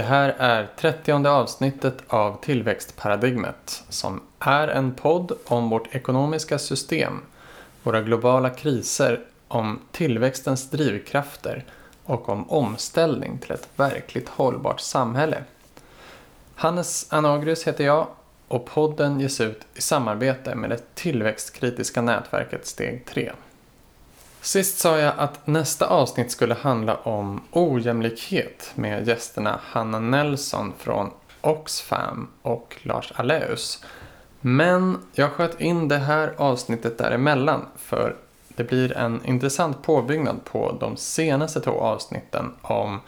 Det här är trettionde avsnittet av Tillväxtparadigmet som är en podd om vårt ekonomiska system, våra globala kriser, om tillväxtens drivkrafter och om omställning till ett verkligt hållbart samhälle. Hannes Anagrius heter jag och podden ges ut i samarbete med det tillväxtkritiska nätverket Steg 3. Sist sa jag att nästa avsnitt skulle handla om ojämlikhet med gästerna Hanna Nelson från Oxfam och Lars Aleus. Men jag sköt in det här avsnittet däremellan för det blir en intressant påbyggnad på de senaste två avsnitten om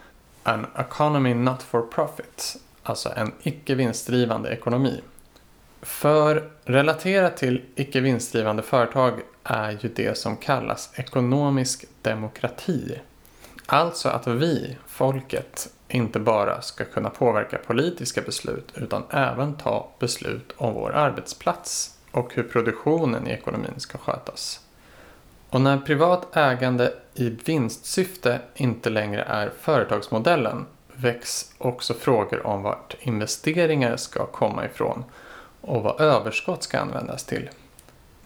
An Economy Not For Profit, alltså en icke vinstdrivande ekonomi. För relaterat till icke vinstdrivande företag är ju det som kallas ekonomisk demokrati. Alltså att vi, folket, inte bara ska kunna påverka politiska beslut utan även ta beslut om vår arbetsplats och hur produktionen i ekonomin ska skötas. Och när privat ägande i vinstsyfte inte längre är företagsmodellen väcks också frågor om vart investeringar ska komma ifrån och vad överskott ska användas till.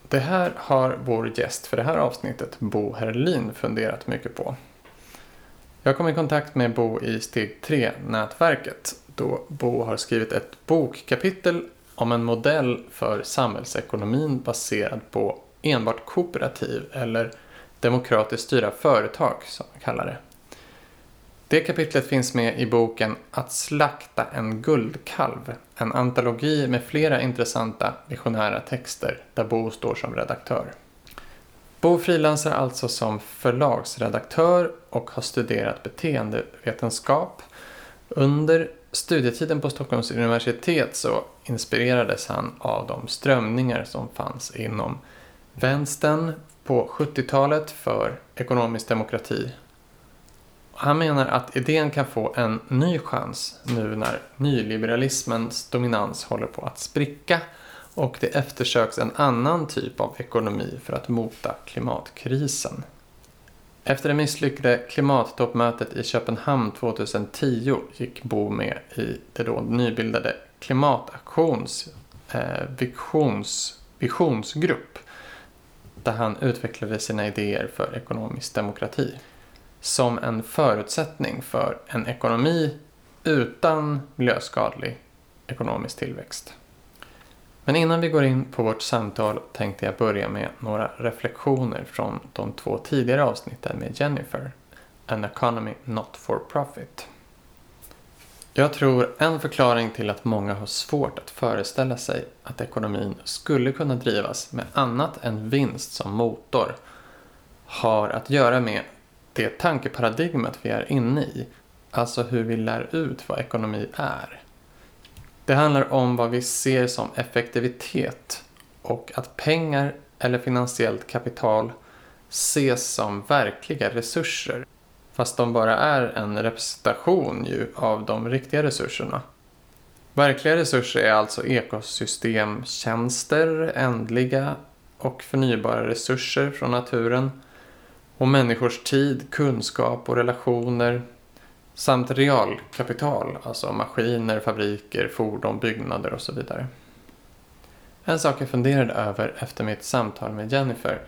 Det här har vår gäst för det här avsnittet, Bo Herlin, funderat mycket på. Jag kom i kontakt med Bo i Steg 3-nätverket då Bo har skrivit ett bokkapitel om en modell för samhällsekonomin baserad på enbart kooperativ eller demokratiskt styrda företag som man kallar det. Det kapitlet finns med i boken Att slakta en guldkalv, en antologi med flera intressanta visionära texter där Bo står som redaktör. Bo frilansar alltså som förlagsredaktör och har studerat beteendevetenskap. Under studietiden på Stockholms universitet så inspirerades han av de strömningar som fanns inom vänstern på 70-talet för ekonomisk demokrati han menar att idén kan få en ny chans nu när nyliberalismens dominans håller på att spricka och det eftersöks en annan typ av ekonomi för att mota klimatkrisen. Efter det misslyckade klimattoppmötet i Köpenhamn 2010 gick Bo med i det då nybildade Klimataktions eh, visions, visionsgrupp där han utvecklade sina idéer för ekonomisk demokrati som en förutsättning för en ekonomi utan miljöskadlig ekonomisk tillväxt. Men innan vi går in på vårt samtal tänkte jag börja med några reflektioner från de två tidigare avsnitten med Jennifer, An Economy Not For Profit. Jag tror en förklaring till att många har svårt att föreställa sig att ekonomin skulle kunna drivas med annat än vinst som motor har att göra med det tankeparadigmet vi är inne i. Alltså hur vi lär ut vad ekonomi är. Det handlar om vad vi ser som effektivitet och att pengar eller finansiellt kapital ses som verkliga resurser. Fast de bara är en representation ju av de riktiga resurserna. Verkliga resurser är alltså ekosystemtjänster, ändliga och förnybara resurser från naturen och människors tid, kunskap och relationer samt realkapital, alltså maskiner, fabriker, fordon, byggnader och så vidare. En sak jag funderade över efter mitt samtal med Jennifer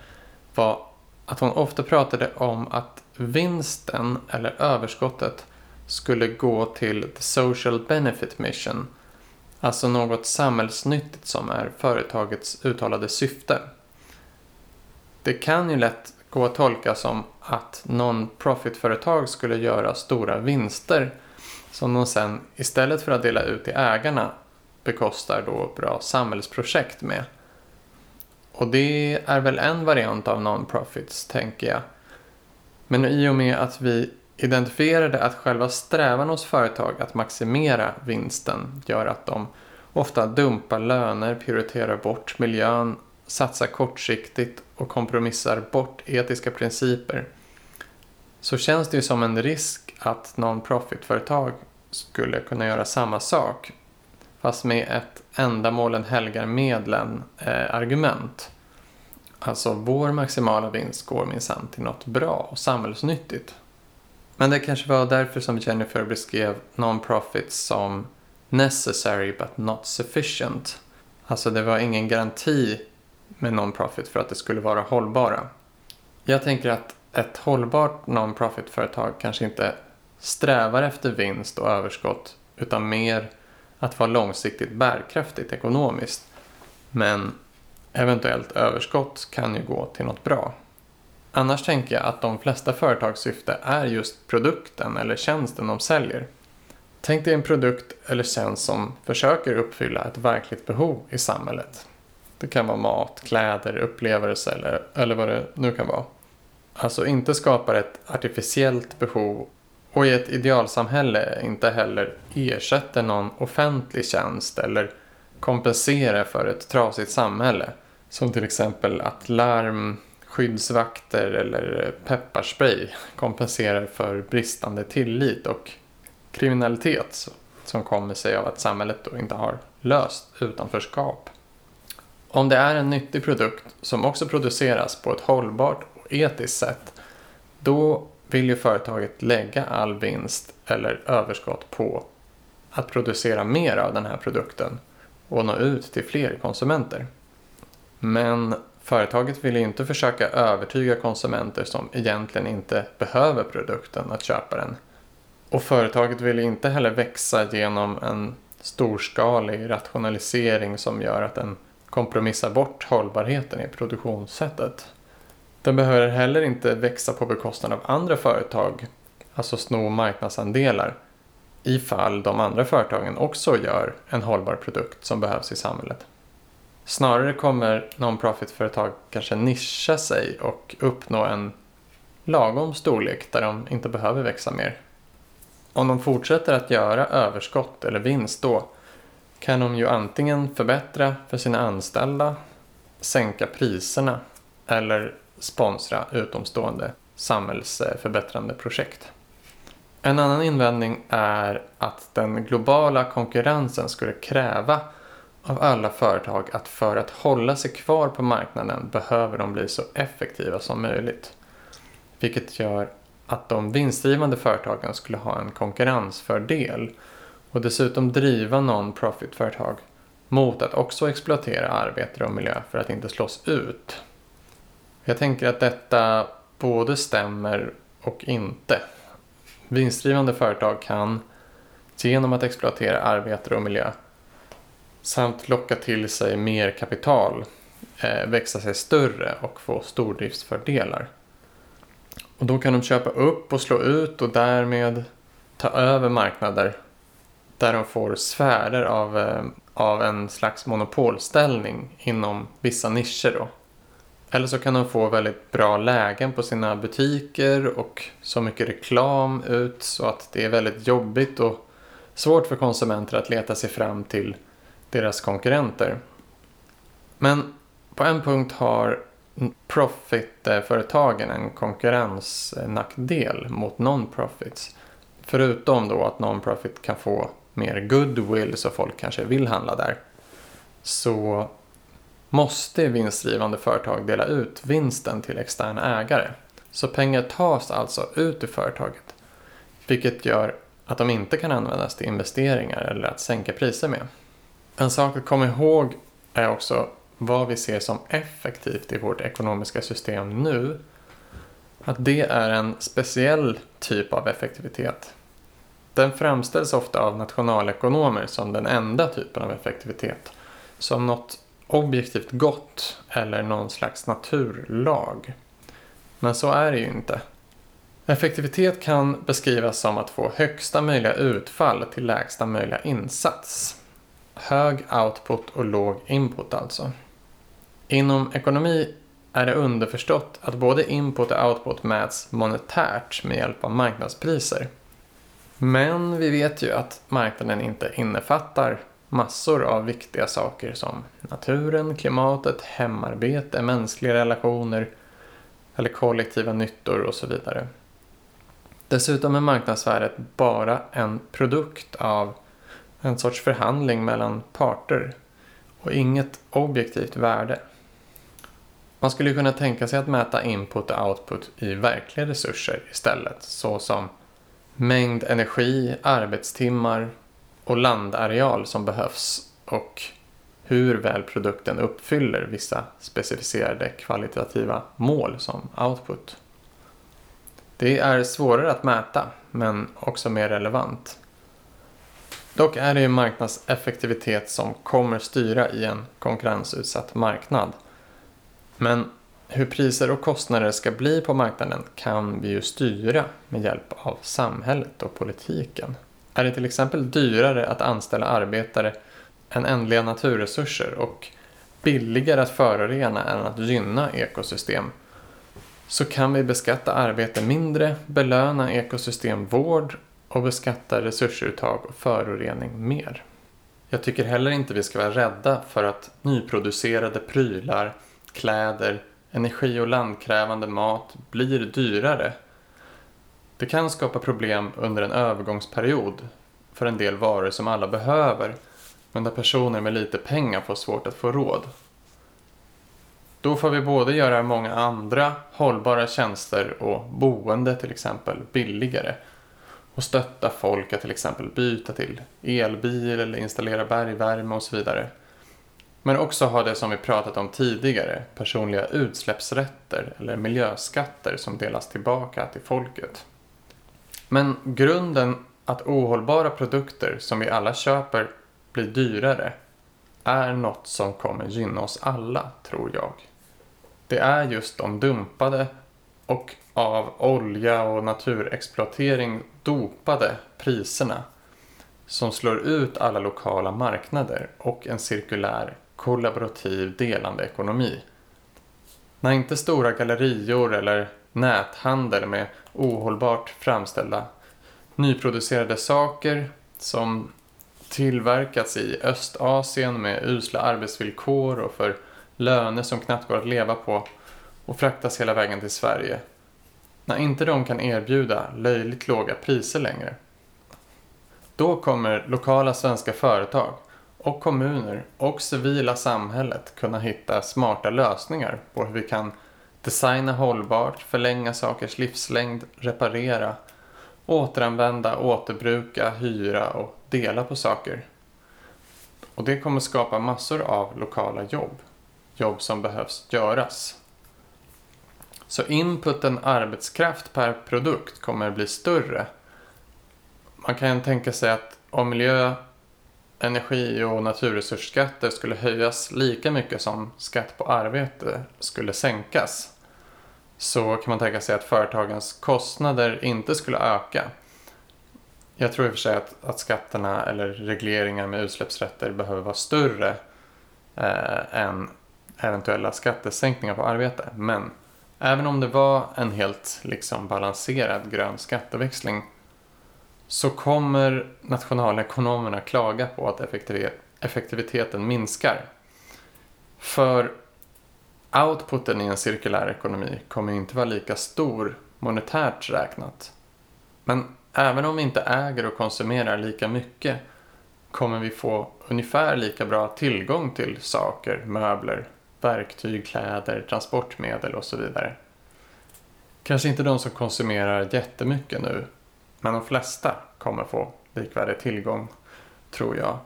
var att hon ofta pratade om att vinsten eller överskottet skulle gå till the social benefit mission, alltså något samhällsnyttigt som är företagets uttalade syfte. Det kan ju lätt gå att tolka som att non-profit-företag skulle göra stora vinster som de sen istället för att dela ut till ägarna bekostar då bra samhällsprojekt med. Och det är väl en variant av non-profits, tänker jag. Men i och med att vi identifierade att själva strävan hos företag att maximera vinsten gör att de ofta dumpar löner, prioriterar bort miljön satsar kortsiktigt och kompromissar bort etiska principer så känns det ju som en risk att non-profit-företag skulle kunna göra samma sak fast med ett ändamålen helgar medlen eh, argument. Alltså vår maximala vinst går minsann till något bra och samhällsnyttigt. Men det kanske var därför som Jennifer beskrev non-profits som necessary but not sufficient. Alltså det var ingen garanti med non-profit för att det skulle vara hållbara. Jag tänker att ett hållbart non-profit-företag kanske inte strävar efter vinst och överskott utan mer att vara långsiktigt bärkraftigt ekonomiskt. Men eventuellt överskott kan ju gå till något bra. Annars tänker jag att de flesta företags syfte är just produkten eller tjänsten de säljer. Tänk dig en produkt eller tjänst som försöker uppfylla ett verkligt behov i samhället. Det kan vara mat, kläder, upplevelser eller, eller vad det nu kan vara. Alltså inte skapar ett artificiellt behov och i ett idealsamhälle inte heller ersätter någon offentlig tjänst eller kompenserar för ett trasigt samhälle. Som till exempel att larm, skyddsvakter eller pepparspray kompenserar för bristande tillit och kriminalitet som kommer sig av att samhället då inte har löst utanförskap. Om det är en nyttig produkt som också produceras på ett hållbart och etiskt sätt då vill ju företaget lägga all vinst eller överskott på att producera mer av den här produkten och nå ut till fler konsumenter. Men företaget vill ju inte försöka övertyga konsumenter som egentligen inte behöver produkten att köpa den. Och företaget vill inte heller växa genom en storskalig rationalisering som gör att den kompromissar bort hållbarheten i produktionssättet. Den behöver heller inte växa på bekostnad av andra företag, alltså sno marknadsandelar, ifall de andra företagen också gör en hållbar produkt som behövs i samhället. Snarare kommer non-profit-företag kanske nischa sig och uppnå en lagom storlek där de inte behöver växa mer. Om de fortsätter att göra överskott eller vinst då kan de ju antingen förbättra för sina anställda, sänka priserna eller sponsra utomstående samhällsförbättrande projekt. En annan invändning är att den globala konkurrensen skulle kräva av alla företag att för att hålla sig kvar på marknaden behöver de bli så effektiva som möjligt. Vilket gör att de vinstdrivande företagen skulle ha en konkurrensfördel och dessutom driva non-profit-företag mot att också exploatera arbetare och miljö för att inte slås ut. Jag tänker att detta både stämmer och inte. Vinstdrivande företag kan genom att exploatera arbetare och miljö samt locka till sig mer kapital eh, växa sig större och få stordriftsfördelar. Och då kan de köpa upp och slå ut och därmed ta över marknader där de får sfärer av, eh, av en slags monopolställning inom vissa nischer. Då. Eller så kan de få väldigt bra lägen på sina butiker och så mycket reklam ut så att det är väldigt jobbigt och svårt för konsumenter att leta sig fram till deras konkurrenter. Men på en punkt har profitföretagen en konkurrensnackdel mot non-profits. Förutom då att non-profit kan få mer goodwill så folk kanske vill handla där. Så måste vinstdrivande företag dela ut vinsten till externa ägare. Så pengar tas alltså ut ur företaget. Vilket gör att de inte kan användas till investeringar eller att sänka priser med. En sak att komma ihåg är också vad vi ser som effektivt i vårt ekonomiska system nu. Att det är en speciell typ av effektivitet. Den framställs ofta av nationalekonomer som den enda typen av effektivitet. Som något objektivt gott eller någon slags naturlag. Men så är det ju inte. Effektivitet kan beskrivas som att få högsta möjliga utfall till lägsta möjliga insats. Hög output och låg input alltså. Inom ekonomi är det underförstått att både input och output mäts monetärt med hjälp av marknadspriser. Men vi vet ju att marknaden inte innefattar massor av viktiga saker som naturen, klimatet, hemarbete, mänskliga relationer eller kollektiva nyttor och så vidare. Dessutom är marknadsvärdet bara en produkt av en sorts förhandling mellan parter och inget objektivt värde. Man skulle kunna tänka sig att mäta input och output i verkliga resurser istället, såsom mängd energi, arbetstimmar och landareal som behövs och hur väl produkten uppfyller vissa specificerade kvalitativa mål som output. Det är svårare att mäta, men också mer relevant. Dock är det ju marknadseffektivitet som kommer styra i en konkurrensutsatt marknad. Men hur priser och kostnader ska bli på marknaden kan vi ju styra med hjälp av samhället och politiken. Är det till exempel dyrare att anställa arbetare än ändliga naturresurser och billigare att förorena än att gynna ekosystem så kan vi beskatta arbete mindre, belöna ekosystemvård och beskatta resursuttag och förorening mer. Jag tycker heller inte vi ska vara rädda för att nyproducerade prylar, kläder, energi och landkrävande mat blir dyrare. Det kan skapa problem under en övergångsperiod för en del varor som alla behöver men där personer med lite pengar får svårt att få råd. Då får vi både göra många andra hållbara tjänster och boende till exempel billigare och stötta folk att till exempel byta till elbil eller installera bergvärme och så vidare. Men också ha det som vi pratat om tidigare, personliga utsläppsrätter eller miljöskatter som delas tillbaka till folket. Men grunden att ohållbara produkter som vi alla köper blir dyrare är något som kommer gynna oss alla, tror jag. Det är just de dumpade och av olja och naturexploatering dopade priserna som slår ut alla lokala marknader och en cirkulär kollaborativ delande ekonomi. När inte stora gallerior eller näthandel med ohållbart framställda nyproducerade saker som tillverkats i Östasien med usla arbetsvillkor och för löner som knappt går att leva på och fraktas hela vägen till Sverige. När inte de kan erbjuda löjligt låga priser längre. Då kommer lokala svenska företag och kommuner och civila samhället kunna hitta smarta lösningar på hur vi kan designa hållbart, förlänga sakers livslängd, reparera, återanvända, återbruka, hyra och dela på saker. Och det kommer skapa massor av lokala jobb. Jobb som behövs göras. Så inputen arbetskraft per produkt kommer bli större. Man kan tänka sig att om miljö, energi och naturresursskatter skulle höjas lika mycket som skatt på arbete skulle sänkas så kan man tänka sig att företagens kostnader inte skulle öka. Jag tror i och för sig att, att skatterna eller regleringar med utsläppsrätter behöver vara större eh, än eventuella skattesänkningar på arbete. Men även om det var en helt liksom balanserad grön skatteväxling så kommer nationalekonomerna klaga på att effektiviteten minskar. För outputen i en cirkulär ekonomi kommer inte vara lika stor monetärt räknat. Men även om vi inte äger och konsumerar lika mycket kommer vi få ungefär lika bra tillgång till saker, möbler, verktyg, kläder, transportmedel och så vidare. Kanske inte de som konsumerar jättemycket nu, men de flesta kommer få likvärdig tillgång, tror jag.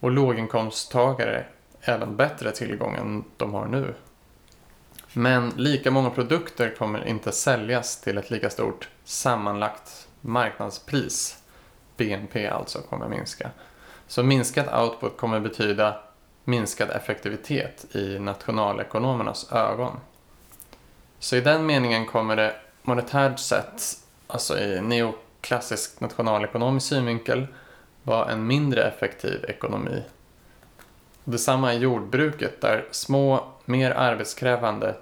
Och låginkomsttagare även bättre tillgång än de har nu. Men lika många produkter kommer inte säljas till ett lika stort sammanlagt marknadspris. BNP alltså kommer minska. Så minskad output kommer betyda minskad effektivitet i nationalekonomernas ögon. Så i den meningen kommer det monetärt sett, alltså i klassisk nationalekonomisk synvinkel, var en mindre effektiv ekonomi. Detsamma är jordbruket där små, mer arbetskrävande,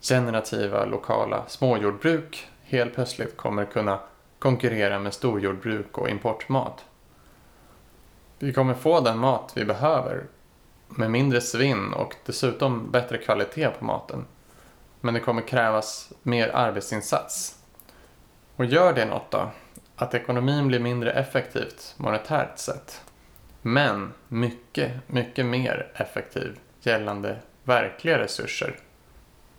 generativa lokala småjordbruk helt plötsligt kommer kunna konkurrera med storjordbruk och importmat. Vi kommer få den mat vi behöver med mindre svinn och dessutom bättre kvalitet på maten. Men det kommer krävas mer arbetsinsats. Och gör det något då? Att ekonomin blir mindre effektivt monetärt sett. Men mycket, mycket mer effektiv gällande verkliga resurser.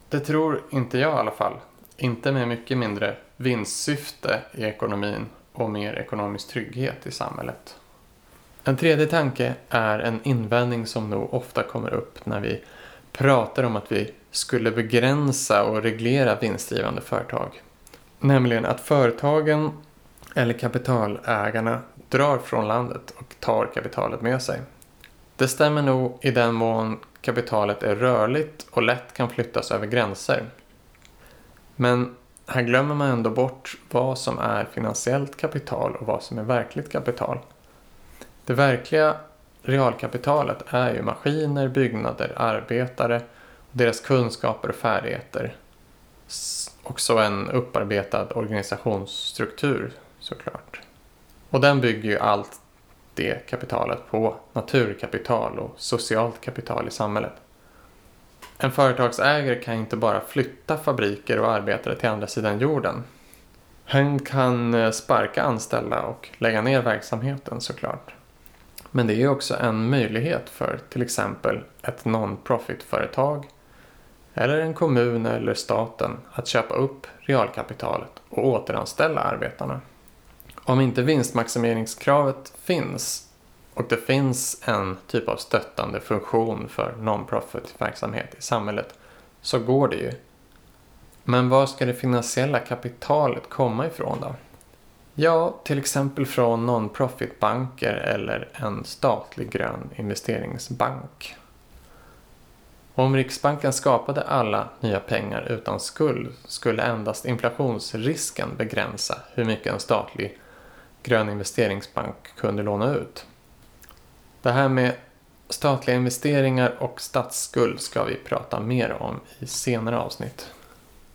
Det tror inte jag i alla fall. Inte med mycket mindre vinstsyfte i ekonomin och mer ekonomisk trygghet i samhället. En tredje tanke är en invändning som nog ofta kommer upp när vi pratar om att vi skulle begränsa och reglera vinstdrivande företag. Nämligen att företagen eller kapitalägarna drar från landet och tar kapitalet med sig. Det stämmer nog i den mån kapitalet är rörligt och lätt kan flyttas över gränser. Men här glömmer man ändå bort vad som är finansiellt kapital och vad som är verkligt kapital. Det verkliga realkapitalet är ju maskiner, byggnader, arbetare, deras kunskaper och färdigheter. Också en upparbetad organisationsstruktur såklart. Och den bygger ju allt det kapitalet på naturkapital och socialt kapital i samhället. En företagsägare kan inte bara flytta fabriker och arbetare till andra sidan jorden. Han kan eh, sparka anställda och lägga ner verksamheten såklart. Men det är också en möjlighet för till exempel ett non-profit-företag eller en kommun eller staten att köpa upp realkapitalet och återanställa arbetarna. Om inte vinstmaximeringskravet finns och det finns en typ av stöttande funktion för non-profit verksamhet i samhället så går det ju. Men var ska det finansiella kapitalet komma ifrån då? Ja, till exempel från non-profit-banker eller en statlig grön investeringsbank. Om Riksbanken skapade alla nya pengar utan skuld skulle endast inflationsrisken begränsa hur mycket en statlig grön investeringsbank kunde låna ut. Det här med statliga investeringar och statsskuld ska vi prata mer om i senare avsnitt.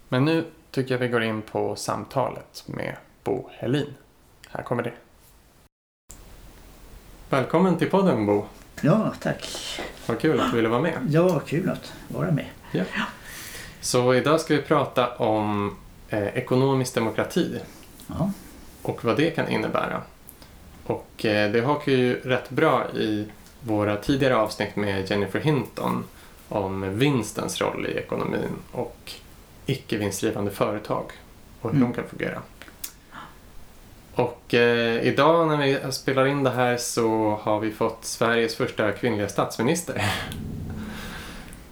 Men nu tycker jag vi går in på samtalet med Bo Helin. Här kommer det. Välkommen till podden Bo. Ja, tack. Vad kul att du ville vara med. Ja, kul att vara med. Ja. Så idag ska vi prata om eh, ekonomisk demokrati. Ja. Och vad det kan innebära. Och eh, det hakar ju rätt bra i våra tidigare avsnitt med Jennifer Hinton om vinstens roll i ekonomin och icke vinstdrivande företag och hur mm. de kan fungera. Och eh, idag när vi spelar in det här så har vi fått Sveriges första kvinnliga statsminister.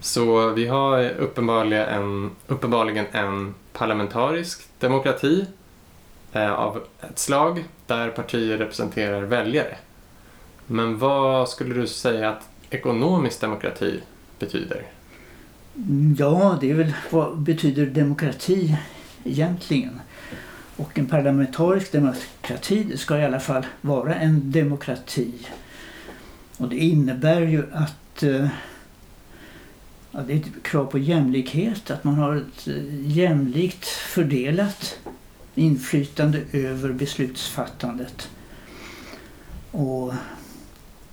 Så vi har uppenbarligen en, uppenbarligen en parlamentarisk demokrati Eh, av ett slag där partier representerar väljare. Men vad skulle du säga att ekonomisk demokrati betyder? Ja, det är väl vad betyder demokrati egentligen? Och en parlamentarisk demokrati ska i alla fall vara en demokrati. Och det innebär ju att eh, ja, det är ett krav på jämlikhet, att man har ett eh, jämlikt fördelat inflytande över beslutsfattandet. Och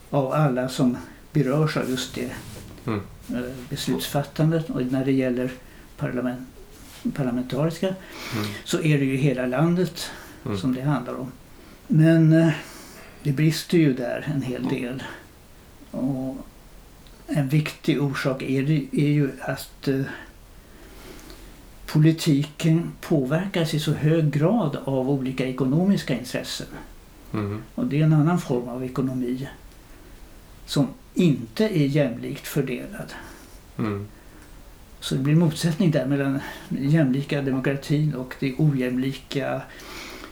av alla som berörs av just det mm. Eh, beslutsfattandet. Och när det gäller parlament, parlamentariska mm. så är det ju hela landet mm. som det handlar om. Men eh, det brister ju där en hel del. Och en viktig orsak är, det, är ju att eh, politiken påverkas i så hög grad av olika ekonomiska intressen. Mm. Och det är en annan form av ekonomi som inte är jämlikt fördelad. Mm. Så det blir motsättning där mellan den jämlika demokratin och den ojämlika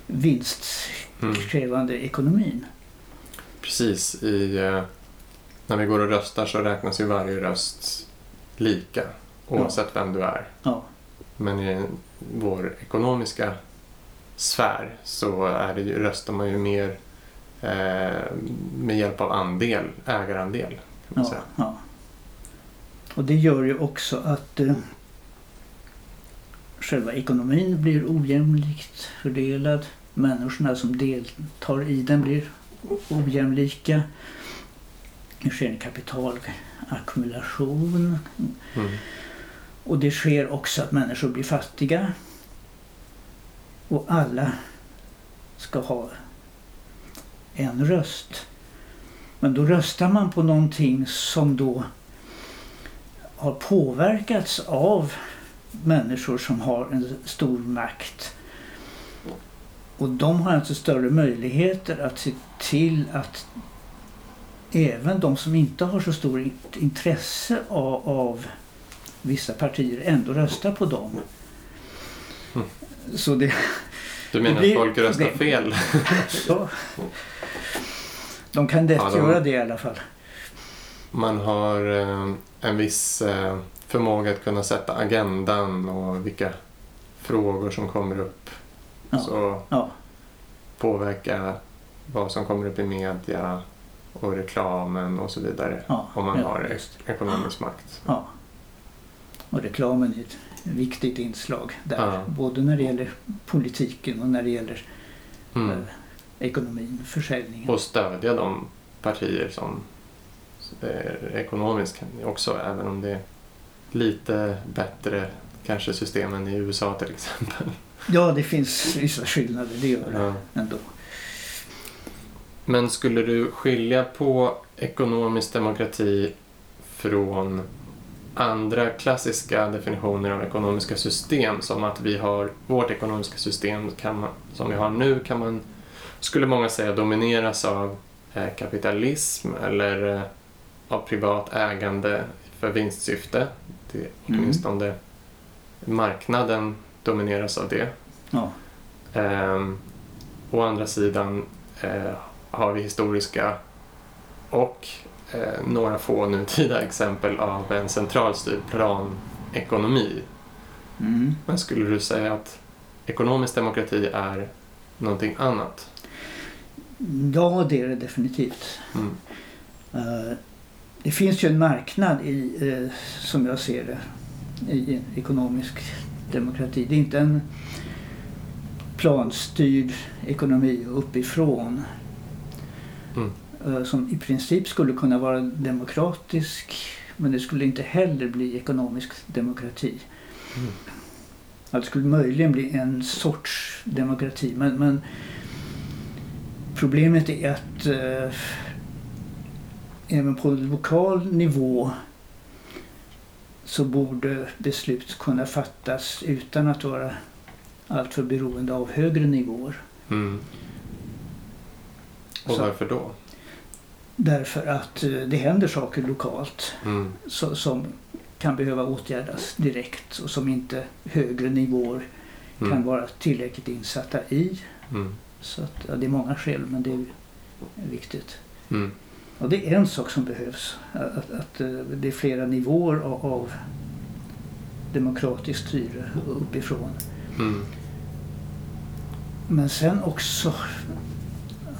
vinstkrävande mm. ekonomin. Precis. I, eh, när vi går och röstar så räknas ju varje röst lika oavsett ja. vem du är. Ja. Men i vår ekonomiska sfär så är det, röstar man ju mer eh, med hjälp av andel, ägarandel. Kan man ja, säga. Ja. Och det gör ju också att eh, själva ekonomin blir ojämlikt fördelad. Människorna som deltar i den blir ojämlika. Det sker en kapitalackumulation. Mm. Och det sker också att människor blir fattiga. Och alla ska ha en röst. Men då röstar man på någonting som då har påverkats av människor som har en stor makt. Och de har alltså större möjligheter att se till att även de som inte har så stort intresse av, av vissa partier ändå röstar på dem. Mm. Så det, Du menar blir- att folk röstar det- fel? ja. De kan lätt Ja, de- göra det i alla fall. Man har eh, en viss eh, förmåga att kunna sätta agendan och vilka frågor som kommer upp. Ja. Så Ja, påverka vad som kommer upp i media och reklamen och så vidare. ja, Om man ja, har just. ekonomisk makt. Ja. Och reklamen är ett viktigt inslag där. Ja. Både när det gäller politiken och när det gäller Mm. eh, ekonomin, försäljningen. Och stödja de partier som är ekonomiskt också, även om det är lite bättre kanske system än i USA till exempel. Ja, det finns vissa skillnader, det gör det Ja. ändå. Men skulle du skilja på ekonomisk demokrati från andra klassiska definitioner av ekonomiska system som att vi har vårt ekonomiska system man, som vi har nu kan man, skulle många säga, domineras av eh, kapitalism eller eh, av privat ägande för vinstsyfte. Det, Mm. åtminstone marknaden domineras av det. Ja, Ehm, å andra sidan eh, har vi historiska och eh, några få nutida exempel av en centralstyrd planekonomi. mm. Men skulle du säga att ekonomisk demokrati är någonting annat? ja det är det definitivt. Mm. Eh, Det finns ju en marknad i, eh, som jag ser det, i ekonomisk demokrati. Det är inte en planstyrd ekonomi uppifrån Mm. Eh, som i princip skulle kunna vara demokratisk men det skulle inte heller bli ekonomisk demokrati. Mm. Ja, Det skulle möjligen bli en sorts demokrati men, men problemet är att eh, även på lokal nivå så borde beslut kunna fattas utan att vara alltför beroende av högre nivåer. Mm. Och varför då? Därför att eh, det händer saker lokalt Mm. så, som kan behöva åtgärdas direkt och som inte högre nivåer kan Mm. vara tillräckligt insatta i. Mm. Så att, ja, det är många skäl men det är viktigt. Mm. Och det är en sak som behövs. Att, att eh, det är flera nivåer av, av demokratiskt styre uppifrån. Mm. Men sen också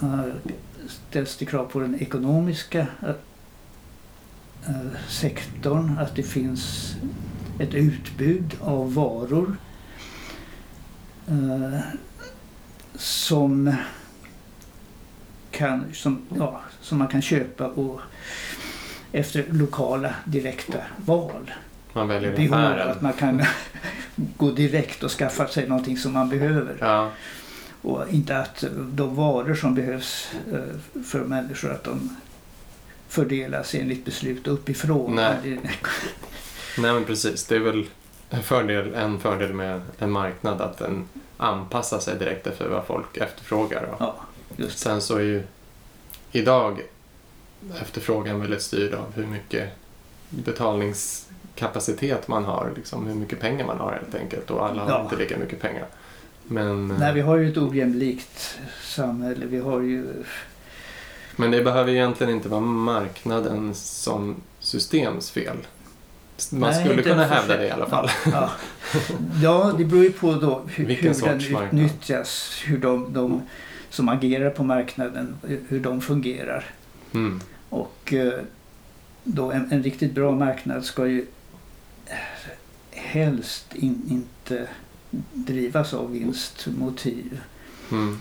eh, ställs det krav på den ekonomiska eh, eh, sektorn. Att det finns ett utbud av varor eh, som, kan, som, ja, som man kan köpa och efter lokala direkta val. Man väljer Behov att affären. man kan gå direkt och skaffa sig någonting som man behöver. Ja. Och inte att de varor som behövs eh, för människor att de fördelas enligt beslut uppifrån. Nej. Nej men precis, det är väl en fördel, en fördel med en marknad att den anpassar sig direkt efter vad folk efterfrågar. Ja, sen så är ju idag efterfrågan väldigt styrd av hur mycket betalningskapacitet man har, liksom hur mycket pengar man har helt enkelt och alla har Ja. inte lika mycket pengar. Men, Nej, vi har ju ett ojämlikt samhälle. Vi har ju... men det behöver egentligen inte vara marknaden som systems fel. Man Nej, skulle kunna hävda det i alla fall. Ja, ja det beror ju på då hur, Vilken hur den utnyttjas. Hur de, de som agerar på marknaden, hur de fungerar. Mm. Och eh, då en, en riktigt bra marknad ska ju helst in, inte drivas av vinstmotiv. Mm.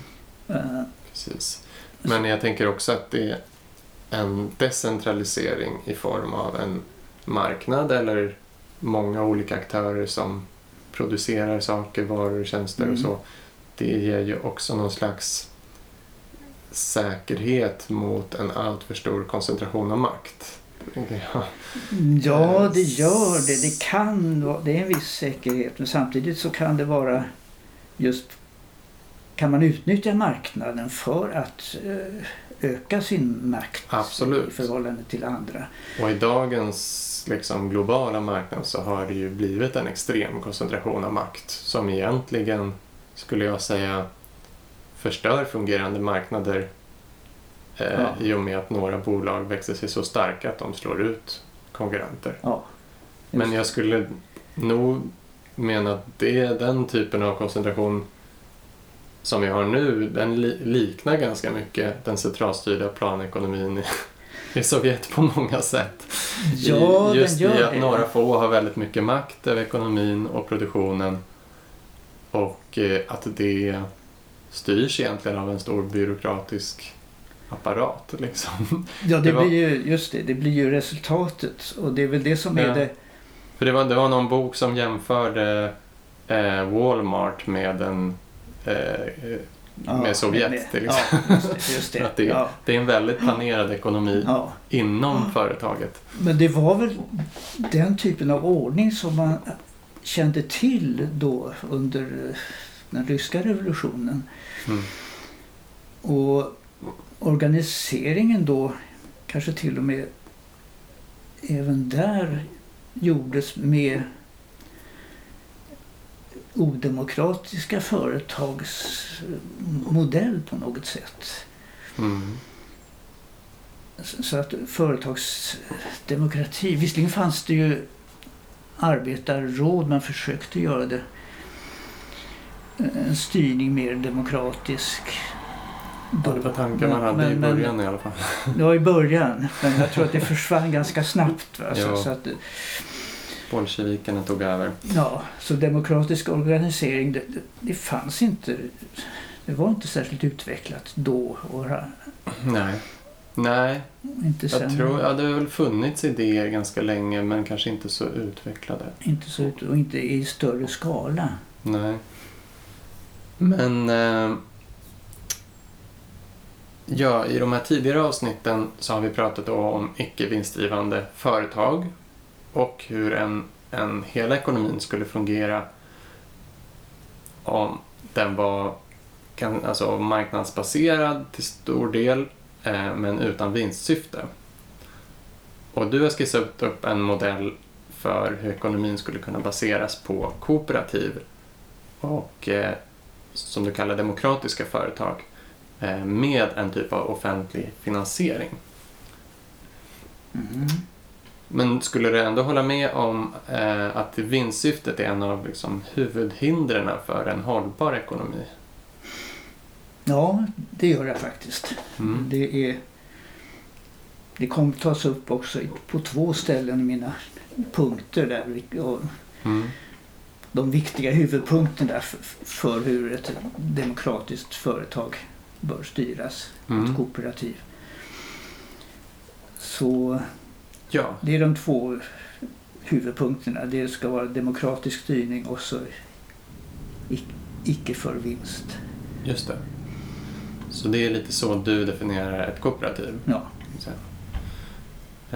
Eh, Precis. Men jag tänker också att det är en decentralisering i form av en marknad eller många olika aktörer som producerar saker, varor, tjänster Mm. och så. Det ger ju också någon slags säkerhet mot en alltför stor koncentration av makt. Ja. Ja, det gör det. Det kan vara, det är en viss säkerhet men samtidigt så kan det vara just kan man utnyttja marknaden för att eh, öka sin makt Absolut. i förhållande till andra. Och i dagens liksom, globala marknad så har det ju blivit en extrem koncentration av makt som egentligen, skulle jag säga, förstör fungerande marknader eh, Ja. i och med att några bolag växer sig så starka att de slår ut konkurrenter. Ja, Men jag skulle nog mena att det den typen av koncentration som vi har nu, den li- liknar ganska mycket den centralstyrda planekonomin i, i Sovjet på många sätt. Ja, I, just i att några få har väldigt mycket makt över ekonomin och produktionen och eh, att det styrs egentligen av en stor byråkratisk apparat. Liksom. Ja, det, Det var- blir ju, just det, det blir ju resultatet och det är väl det som är Ja. det För det var, det var någon bok som jämförde eh, Walmart med en eh, ja, med Sovjet med- till Ja, exempel. just det. Just det. Att det- Ja, Det är en väldigt planerad ekonomi ja. inom företaget. Men det var väl den typen av ordning som man kände till då under den ryska revolutionen. Mm. Och organiseringen då kanske till och med även där gjordes med odemokratiska företags modell på något sätt. Mm. Så att företagsdemokrati, visserligen fanns det ju arbetarråd, man försökte göra det en styrning mer demokratisk. Ja, det var tankar man hade Men- i men- början i alla fall. Var i början, men jag tror att det försvann ganska snabbt. Va? Så, Ja. så, att, Bolsjevikerna tog över. ja, så demokratisk organisering, det, det, det fanns inte. Det var inte särskilt utvecklat då och Nej. Nej, inte sen. jag tror, ja, det har väl funnits idéer ganska länge men kanske inte så utvecklade. Inte så och inte i större skala. Nej. Men eh, ja, i de här tidigare avsnitten så har vi pratat om icke vinstdrivande företag och hur en, en hela ekonomin skulle fungera om den var kan, alltså marknadsbaserad till stor del eh, men utan vinstsyfte. Och du har skissat upp en modell för hur ekonomin skulle kunna baseras på kooperativ och eh, som du kallar demokratiska företag med en typ av offentlig finansiering. Mm. Men skulle du ändå hålla med om eh, att vinstsyftet är en av liksom, huvudhindren för en hållbar ekonomi? Ja, det gör jag faktiskt. Mm. Det, är, det kommer tas upp också på två ställen i mina punkter där. Och Mm. de viktiga huvudpunkterna för hur ett demokratiskt företag bör styras. Ett Mm. kooperativ. Så Ja, det är de två huvudpunkterna. Det ska vara demokratisk styrning och så ic- icke för vinst. just det. Så det är lite så du definierar ett kooperativ? Ja, Så.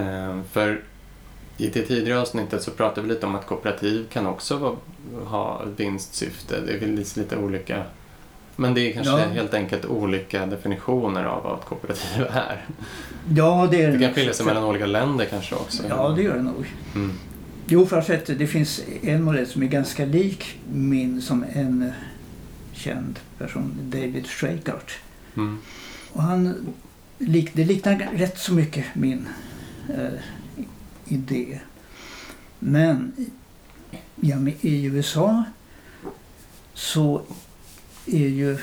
Eh, För i det tidigare avsnittet så pratade vi lite om att kooperativ kan också ha vinstsyfte. Det lite lite olika. Men det är kanske Ja. helt enkelt olika definitioner av vad ett kooperativ är. ja det är Det kan skilja sig mellan olika länder kanske också. Ja, det gör det nog. Mm. Jo, för att det finns en modell som är ganska lik min som en känd person, David Schweikart. Mm. Och han, det liknar rätt så mycket min eh, idé. Men ja, i USA så är ju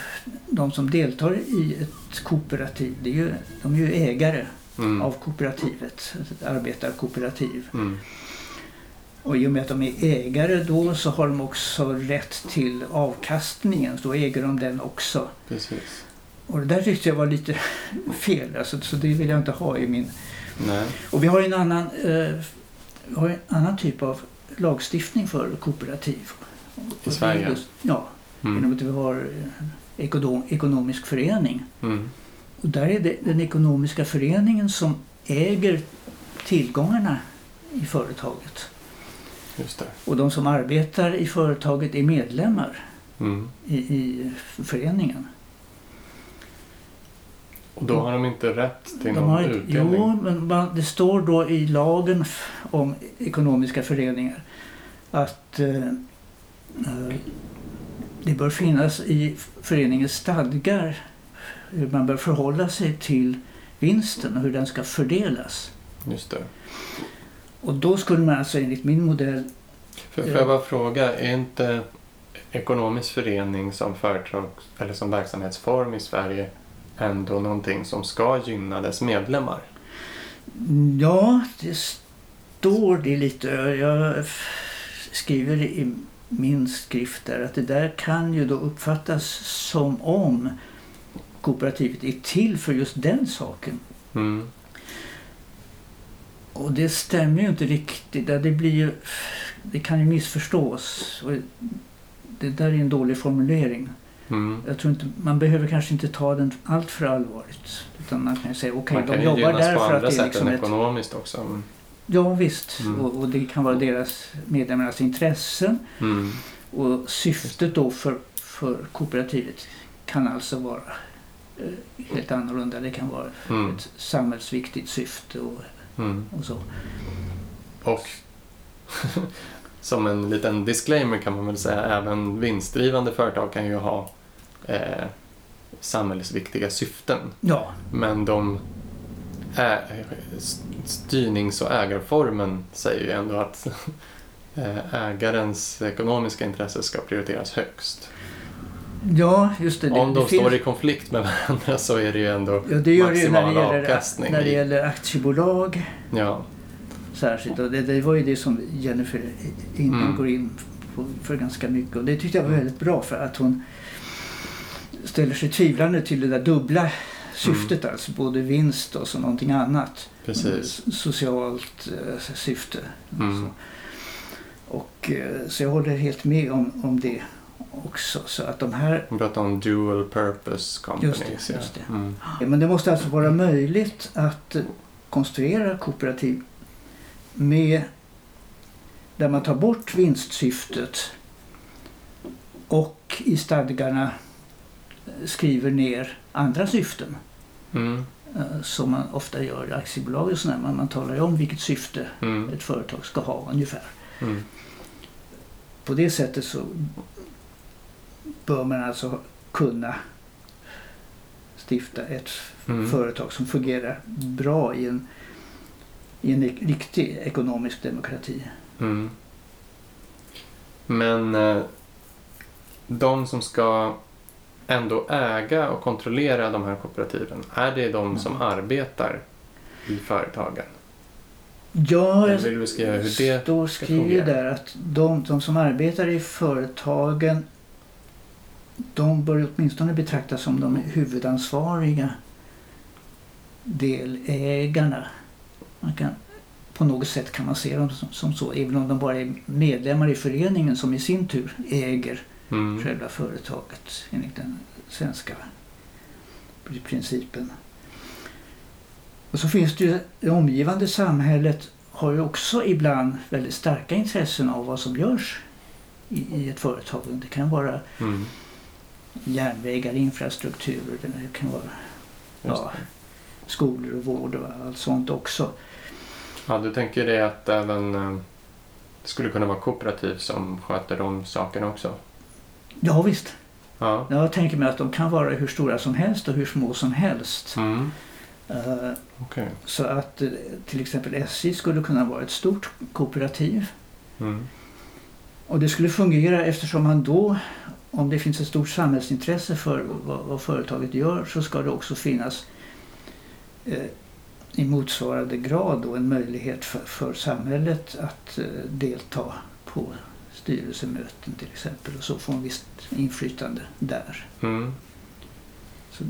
de som deltar i ett kooperativ, det är ju, de är ju ägare Mm. av kooperativet, ett arbetarkooperativ. Mm. Och i och med att de är ägare då så har de också rätt till avkastningen. Så då äger de den också. Precis. Och det där tyckte jag var lite fel. Alltså, så det vill jag inte ha i min... Nej. Och vi har en annan, eh, har en annan typ av lagstiftning för kooperativ. Är Sverige? Just, ja, Mm. genom att vi har eh, ekonom, ekonomisk förening. Mm. Och där är det den ekonomiska föreningen som äger tillgångarna i företaget. Och de som arbetar i företaget är medlemmar Mm. i, i föreningen. Och då har de inte rätt till De någon inte- utdelning? Jo, men man, det står då i lagen om ekonomiska föreningar att eh, eh, det bör finnas i föreningens stadgar hur man bör förhålla sig till vinsten och hur den ska fördelas. Just det. Och då skulle man alltså enligt min modell För, får jag bara fråga, är inte ekonomisk förening som företag eller som verksamhetsform i Sverige ändå någonting som ska gynna dess medlemmar? Ja, det står det lite. Jag skriver i min skrift där att det där kan ju då uppfattas som om kooperativet är till för just den saken. Mm. Och det stämmer ju inte riktigt. Det, blir ju, det kan ju missförstås. Och det där är en dålig formulering. Mm. Jag tror inte, man behöver kanske inte ta den allt för allvarligt. Utan man kan ju säga okej, Man kan de ju jobbar gynnas där på för att andra det är sätt liksom än ett ekonomiskt också. Ja visst, Mm. och, och det kan vara deras medlemmarnas intressen. Mm. Och syftet då för, för kooperativet kan alltså vara eh, helt annorlunda. Det kan vara Mm. ett samhällsviktigt syfte och, Mm. och så. Och som en liten disclaimer kan man väl säga, även vinstdrivande företag kan ju ha eh, samhällsviktiga syften. Ja, Men de ä, styrnings och ägarformen säger ju ändå att ägarens ekonomiska intresse ska prioriteras högst. ja just det. det Om de det finns- står i konflikt med varandra så är det ju ändå Ja, det gör det ju när det maximal gäller, avkastning. när det gäller aktiebolag Ja, särskilt. Och det, det var ju det som Jennifer innan Mm. går in på för ganska mycket. Och det tyckte jag var väldigt bra för att hon ställer sig tvivlande till det där dubbla syftet. Alltså både vinst och så någonting annat. precis. Socialt eh, syfte. Mm. Så. Och, eh, så jag håller helt med om, om det också. Så att de här Man pratar om dual purpose companies. Just det, just det. Mm. Men det måste alltså vara möjligt att eh, konstruera kooperativ med där man tar bort vinstsyftet och i stadgarna skriver ner andra syften Mm. eh, som man ofta gör i aktiebolag och sådär. Man, man talar ju om vilket syfte Mm. ett företag ska ha ungefär. Mm. På det sättet så bör man alltså kunna stifta ett Mm. företag som fungerar bra i en, i en riktig ekonomisk demokrati. Mm. Men eh, de som ska ändå äga och kontrollera de här kooperativen, är det de som Mm. arbetar i företagen? Ja, Eller vill beskriva hur det står fungera? där att de, de som arbetar i företagen de bör åtminstone betraktas som de huvudansvariga delägarna. Man kan, på något sätt kan man se dem som, som så, även om de bara är medlemmar i föreningen som i sin tur äger Mm. själva företaget enligt den svenska principen. Och så finns det ju, det omgivande samhället har ju också ibland väldigt starka intressen av vad som görs i, i ett företag. Det kan vara Mm. järnvägar, infrastruktur, det kan vara Ja. skolor och vård och allt sånt också. Ja, du tänker det att även eh, det skulle kunna vara kooperativ som sköter de sakerna också? Ja visst, Ja. jag tänker mig att de kan vara hur stora som helst och hur små som helst. Mm. Eh, Okej. Så att eh, till exempel SJ skulle kunna vara ett stort kooperativ. Mm. Och det skulle fungera eftersom man då, om det finns ett stort samhällsintresse för vad, vad företaget gör, så ska det också finnas eh, i motsvarande grad då en möjlighet för, för samhället att eh, delta på styrelsemöten till exempel och så få en visst inflytande där. Mm. Så,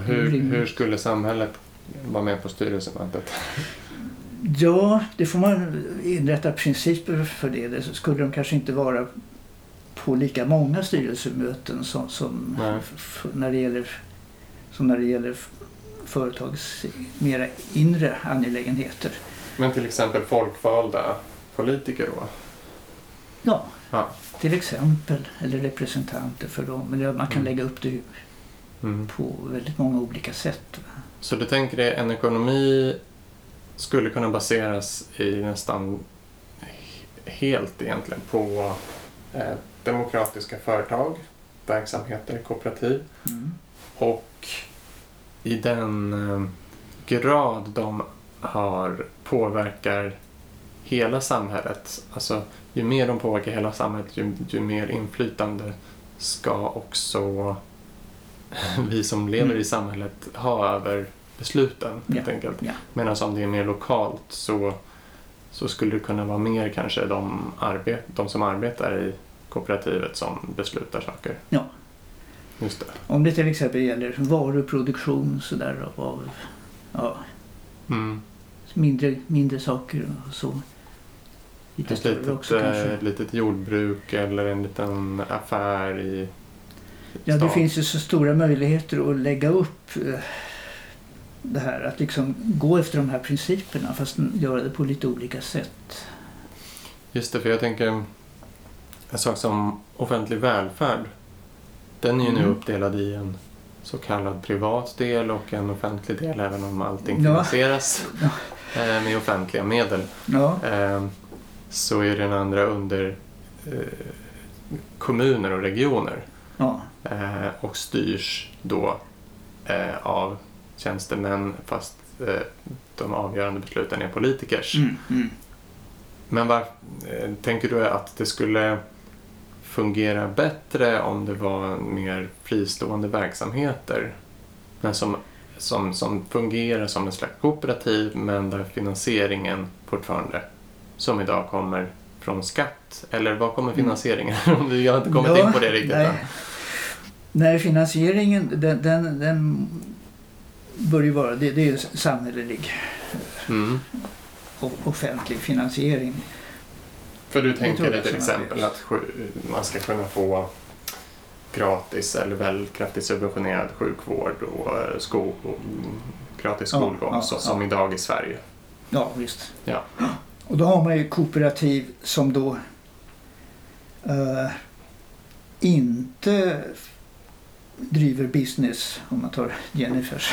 hur, hur skulle samhället vara med på styrelsemötet? ja, det får man inrätta principer för det. Det skulle de kanske inte vara på lika många styrelsemöten som, som när det gäller, som när det gäller f- företagets mera inre angelägenheter. Men till exempel folkvalda politiker då? Ja, Ja. Till exempel, eller representanter för dem. Men man kan Mm. lägga upp det Mm. på väldigt många olika sätt. Så du tänker dig en ekonomi skulle kunna baseras i nästan he- helt egentligen på eh, demokratiska företag, verksamheter, kooperativ Mm. och i den eh, grad de har påverkar hela samhället, alltså ju mer de påverkar hela samhället ju, ju mer inflytande ska också vi som lever Mm. i samhället ha över besluten helt Ja, enkelt. ja. Medan om det är mer lokalt så, så skulle det kunna vara mer kanske de, arbet, de som arbetar i kooperativet som beslutar saker. Ja. Just det. Om det till exempel gäller varuproduktion så där, av ja, Mm. mindre, mindre saker och så. Lite Ett litet, också eh, litet jordbruk eller en liten affär i Ja, det stan. finns ju så stora möjligheter att lägga upp eh, det här. Att liksom gå efter de här principerna fast göra det på lite olika sätt. Just det, för jag tänker en sak som offentlig välfärd. Den är ju nu Mm. uppdelad i en så kallad privat del och en offentlig del även om allting Ja. finansieras eh, med offentliga medel. Ja, Eh, så är den andra under eh, kommuner och regioner ja, eh, och styrs då eh, av tjänstemän fast eh, de avgörande besluten är politikers. mm, mm. Men var, eh, tänker du att det skulle fungera bättre om det var mer fristående verksamheter? Men som, som, som fungerar som en slags kooperativ men där finansieringen fortfarande som idag kommer från skatt? Eller var kommer Mm. finansieringen? Om Jag har inte kommit Ja, in på det riktigt nej. Nej, finansieringen den, den, den bör ju vara, det, det är ju samhällelig Mm. och offentlig finansiering. För du tänker dig till exempel att man ska kunna få gratis eller väl kraftigt subventionerad sjukvård och eh, sko och mm, gratis Ja, skolgång ja, så, ja. som idag i Sverige. Ja, visst. Ja. Och då har man ju kooperativ som då eh, inte driver business, om man tar Jennifers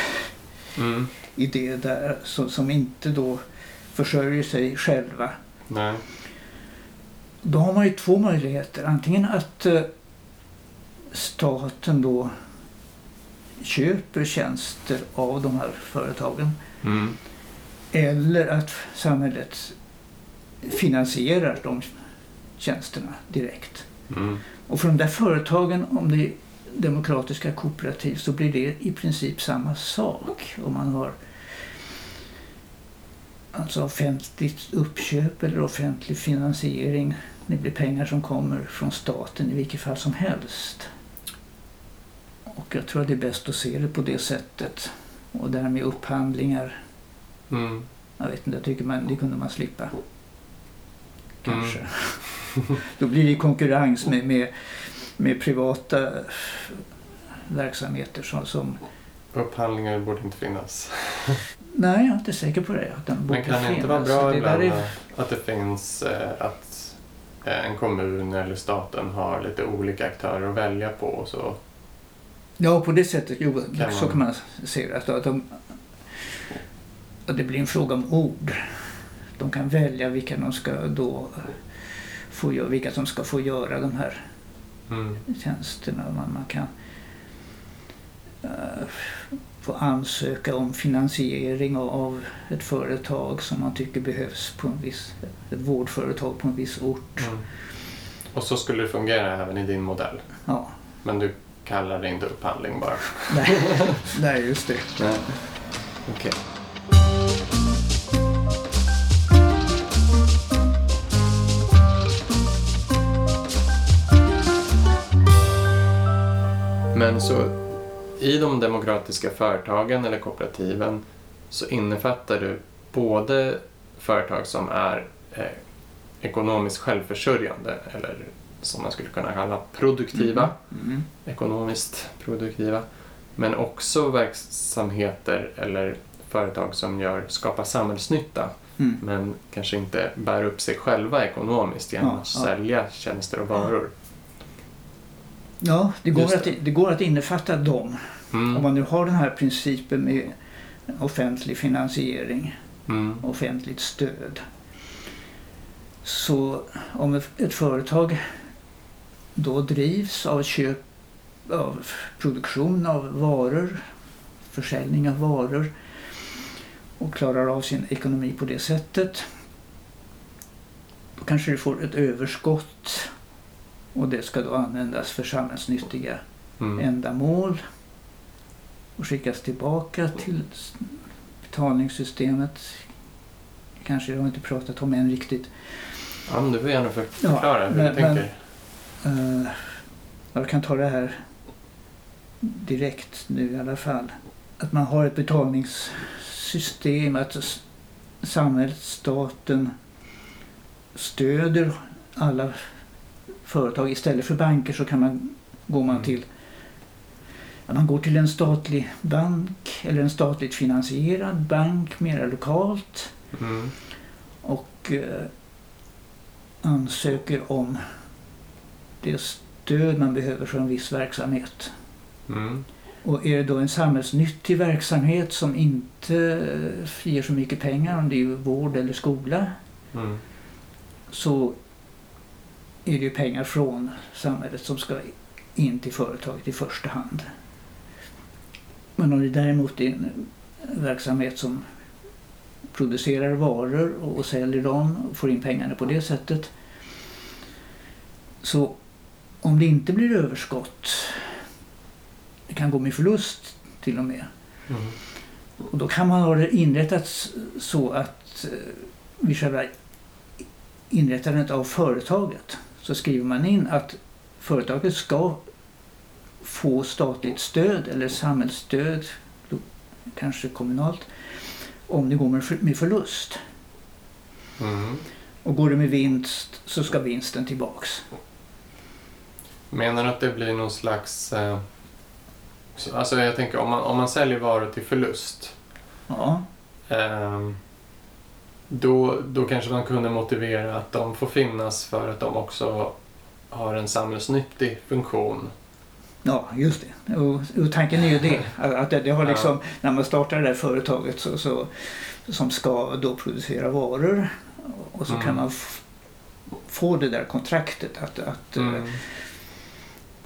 Mm. idé där, så, som inte då försörjer sig själva. Nej. Då har man ju två möjligheter. Antingen att eh, staten då köper tjänster av de här företagen Mm. eller att samhället finansierar de tjänsterna direkt. Mm. Och för de där företagen, om det är demokratiska kooperativ, så blir det i princip samma sak. Om man har alltså offentligt uppköp eller offentlig finansiering. Det blir pengar som kommer från staten i vilket fall som helst. Och jag tror att det är bäst att se det på det sättet. Och därmed upphandlingar. Mm. Jag vet inte, jag tycker man, det kunde man slippa. Kanske. Mm. Då blir det konkurrens med, med, med privata verksamheter som, som... Upphandlingar borde inte finnas. Nej, jag är inte säker på det. Att den borde Men kan det inte vara bra det ibland är, att det finns eh, att eh, en kommun eller staten har lite olika aktörer att välja på och så Ja, på det sättet. Jo, Kan så man- kan man se det. Att, att, de, att det blir en fråga om ord. De kan välja vilka de ska då få göra, vilka som ska få göra de här mm. tjänsterna. Man, man kan eh, få ansöka om finansiering av, av ett företag som man tycker behövs på en viss, ett vårdföretag på en viss ort. Mm. Och så skulle det fungera även i din modell. Ja, Men du kallar det inte upphandling bara. nej, nej just det. Nej. Okej. Men så i de demokratiska företagen eller kooperativen så innefattar du både företag som är eh, ekonomiskt självförsörjande eller som man skulle kunna kalla produktiva Mm. ekonomiskt produktiva. Men också verksamheter eller företag som gör, skapar samhällsnytta. Mm. men kanske inte bär upp sig själva ekonomiskt genom Ja, att ja. sälja tjänster och varor. Ja, det går, Just att, det. det går att innefatta dem. Mm. Om man nu har den här principen med offentlig finansiering, Mm. offentligt stöd. Så om ett företag då drivs av köp av produktion av varor, försäljning av varor och klarar av sin ekonomi på det sättet. Då kanske det får ett överskott och det ska då användas för samhällsnyttiga Mm. ändamål och skickas tillbaka till betalningssystemet. Kanske jag har inte pratat om än riktigt. Ja, men du får gärna för- förklara hur men- du tänker. Eh, jag kan ta det här direkt nu i alla fall. Att man har ett betalningssystem, att samhället, staten stöder alla företag. Istället för banker så kan man, går man Mm. till ja, man går till en statlig bank eller en statligt finansierad bank mera lokalt Mm. och eh, ansöker om det stöd man behöver för en viss verksamhet. Mm. Och är det då en samhällsnyttig verksamhet som inte ger så mycket pengar, om det är vård eller skola, Mm. så är det ju pengar från samhället som ska in till företaget i första hand. Men om det däremot är en verksamhet som producerar varor och säljer dem och får in pengarna på det sättet. Så om det inte blir överskott, det kan gå med förlust till och med, Mm. och då kan man ha det inrättat så att eh, vid själva inrättandet av företaget så skriver man in att företaget ska få statligt stöd eller samhällsstöd, kanske kommunalt, om det går med för- med förlust. Mm. Och går det med vinst så ska vinsten tillbaks. Menar du att det blir någon slags... Eh, så- alltså jag tänker om man, om man säljer varor till förlust. Ja, ehm, då, då kanske man kunde motivera att de får finnas för att de också har en samhällsnyttig funktion. ja just det. Och, och tanken är ju det. Att det, det har liksom, när man startar det här företaget så, så, som ska då producera varor och så Mm. kan man få det där kontraktet att, att eh, Mm.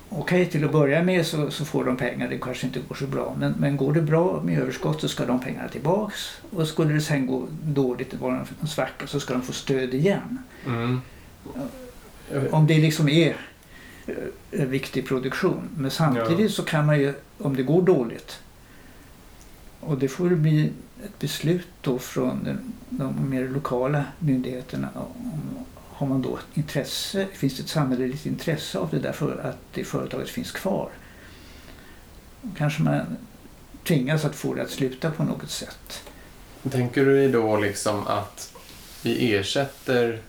Okej, till att börja med så, så får de pengar. Det kanske inte går så bra. Men, men går det bra med överskott så ska de pengarna tillbaks. Och skulle det sen gå dåligt, det var en svacka, så ska de få stöd igen. Mm. Om det liksom är eh, en viktig produktion. Men samtidigt Ja. så kan man ju, om det går dåligt, och det får bli ett beslut då från den, de mer lokala myndigheterna. Om, har man då intresse, finns det ett samhälleligt intresse av det där för att det företaget finns kvar? Kanske man tvingas att få det att sluta på något sätt. Tänker du dig då liksom att vi ersätter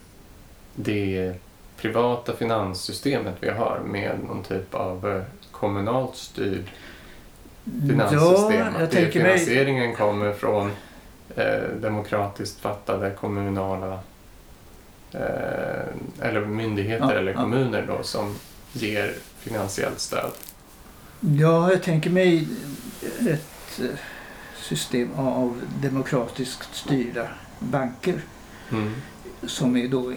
det privata finanssystemet vi har med någon typ av eh, kommunalt styrd finanssystem? Ja, jag att det, tänker mig... finansieringen kommer från eh, demokratiskt fattade kommunala eller myndigheter Ja, eller ja. kommuner då som ger finansiellt stöd. Ja, jag tänker mig ett eh, system av demokratiskt styrda banker Mm. som är då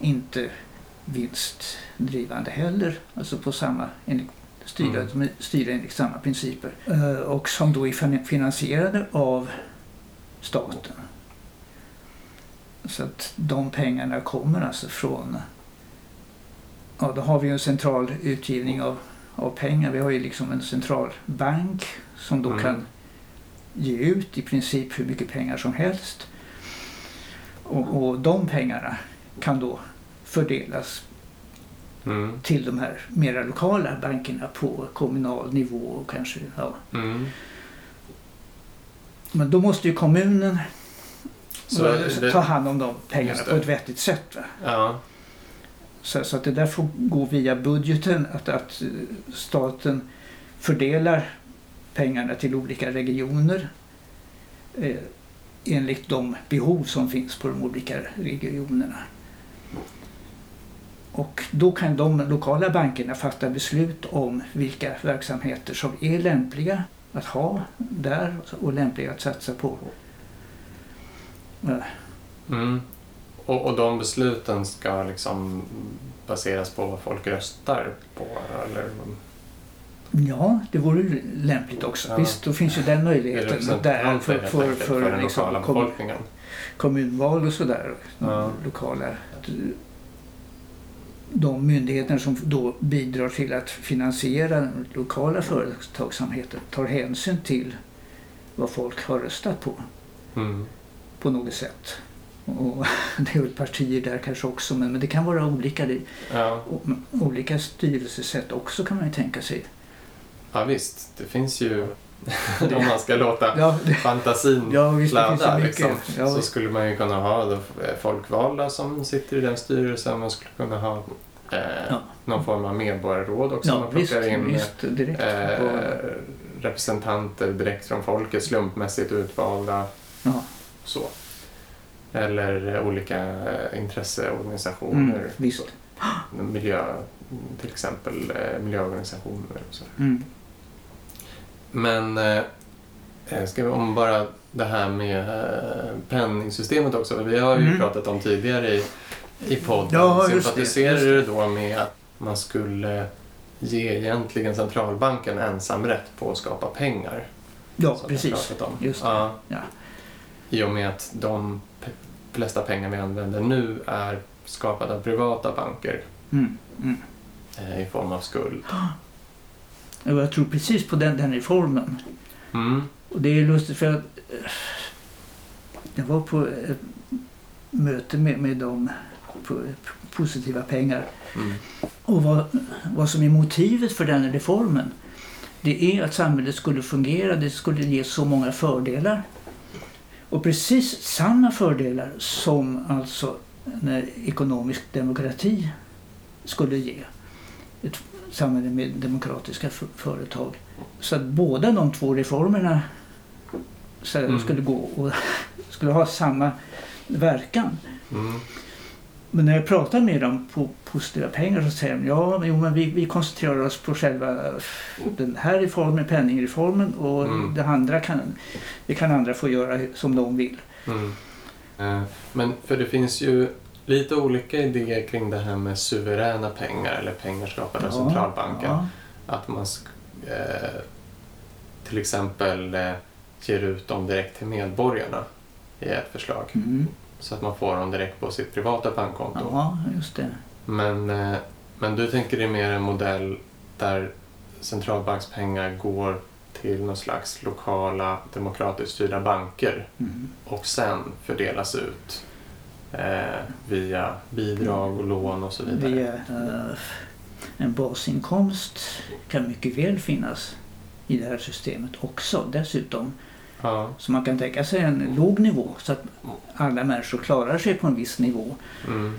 inte vinstdrivande heller. Alltså på samma, styrda, Mm. styrda enligt samma principer. Eh, Och som då är fin- finansierade av staten. Så att de pengarna kommer alltså från, ja då har vi ju en central utgivning av, av pengar. Vi har ju liksom en centralbank som då Mm. kan ge ut i princip hur mycket pengar som helst. Och, och de pengarna kan då fördelas Mm. till de här mera lokala bankerna på kommunal nivå och kanske, ja. Mm. Men då måste ju kommunen Så det- ta hand om de pengarna på ett vettigt sätt. Ja. Så, så att det där får gå via budgeten, att, att eh, staten fördelar pengarna till olika regioner. Eh, enligt de behov som finns på de olika regionerna. Och då kan de lokala bankerna fatta beslut om vilka verksamheter som är lämpliga att ha där och lämpliga att satsa på. Mm. Och, och de besluten ska liksom baseras på vad folk röstar på? Eller? Ja, det vore ju lämpligt också. Ja. Visst, då finns ju den möjligheten där för, för, för, för liksom, befolkningen. kommunval och sådär. Ja. Lokala. De myndigheter som då bidrar till att finansiera den lokala företagsamheten tar hänsyn till vad folk har röstat på. Mm. På något sätt. Och det är väl partier där kanske också men, men det kan vara olika, ja. olika styrelsesätt också kan man ju tänka sig. Ja visst, det finns ju om man ska låta ja, det, fantasin ja, visst, flöda liksom, ja, så skulle man ju kunna ha då folkvalda som sitter i den styrelsen. Man skulle kunna ha eh, ja. någon form av medborgarråd också. Ja, man plockar visst, in visst, direkt. Eh, representanter direkt från folket, slumpmässigt utvalda. Så. Eller olika eh, intresseorganisationer. Mm, visst. Miljö, till exempel eh, miljöorganisationer. Och så. Mm. Men eh, eh, ska vi om bara det här med eh, penningsystemet också. Vi har ju mm. pratat om tidigare i, i podden. Ja, Sympatiserar du då med att man skulle ge egentligen centralbanken ensamrätt på att skapa pengar? Ja, precis. Just det. Ja. ja. I och med att de flesta pengar vi använder nu är skapade av privata banker mm. Mm. Eh, i form av skuld. Och jag tror precis på den, den reformen. Mm. Och det är lustigt för att jag var på ett möte med, med dem på positiva pengar. Mm. Och vad, vad som är motivet för den reformen det är att samhället skulle fungera, det skulle ge så många fördelar. Och precis samma fördelar som alltså när ekonomisk demokrati skulle ge. Ett samhälle med demokratiska företag. Så att båda de två reformerna mm. skulle gå och skulle ha samma verkan. Mm. Men när jag pratar med dem på positiva pengar så säger de ja, jo, men vi, vi koncentrerar oss på själva den här reformen, penningreformen och mm. det andra kan, det kan andra få göra som de vill. Mm. Eh, men för det finns ju lite olika idéer kring det här med suveräna pengar eller pengar skapade av centralbanken. Ja. Att man eh, till exempel eh, ger ut dem direkt till medborgarna i ett förslag. Mm. Så att man får dem direkt på sitt privata bankkonto. Ja, just det. Men, eh, men du tänker dig mer en modell där centralbankspengar går till någon slags lokala demokratiskt styrda banker mm. och sen fördelas ut eh, via bidrag och lån och så vidare. Via eh, en basinkomst kan mycket väl finnas i det här systemet också dessutom. Ja. Så man kan tänka sig en låg nivå så att alla människor klarar sig på en viss nivå. Mm.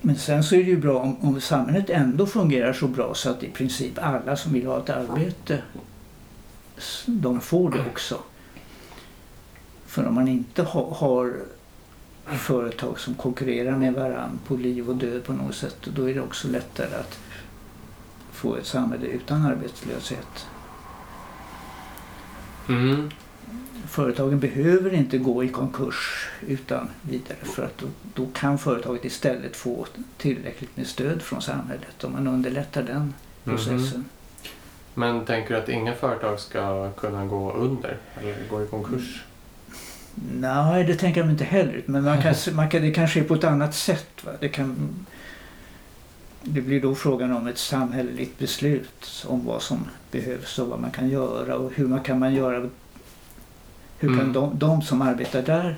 Men sen så är det ju bra om, om samhället ändå fungerar så bra så att i princip alla som vill ha ett arbete de får det också. För om man inte ha, har företag som konkurrerar med varandra på liv och död på något sätt då är det också lättare att få ett samhälle utan arbetslöshet. Mm. Företagen behöver inte gå i konkurs utan vidare för att då, då, kan företaget istället få tillräckligt med stöd från samhället om man underlättar den processen. Mm. Men tänker du att inga företag ska kunna gå under eller gå i konkurs? Nej, det tänker jag inte heller. Men man kan, man kan, det kan ske på ett annat sätt. Va? Det, kan, det blir då frågan om ett samhälleligt beslut om vad som behövs och vad man kan göra och hur man kan man göra. Hur mm. kan de, de, som arbetar där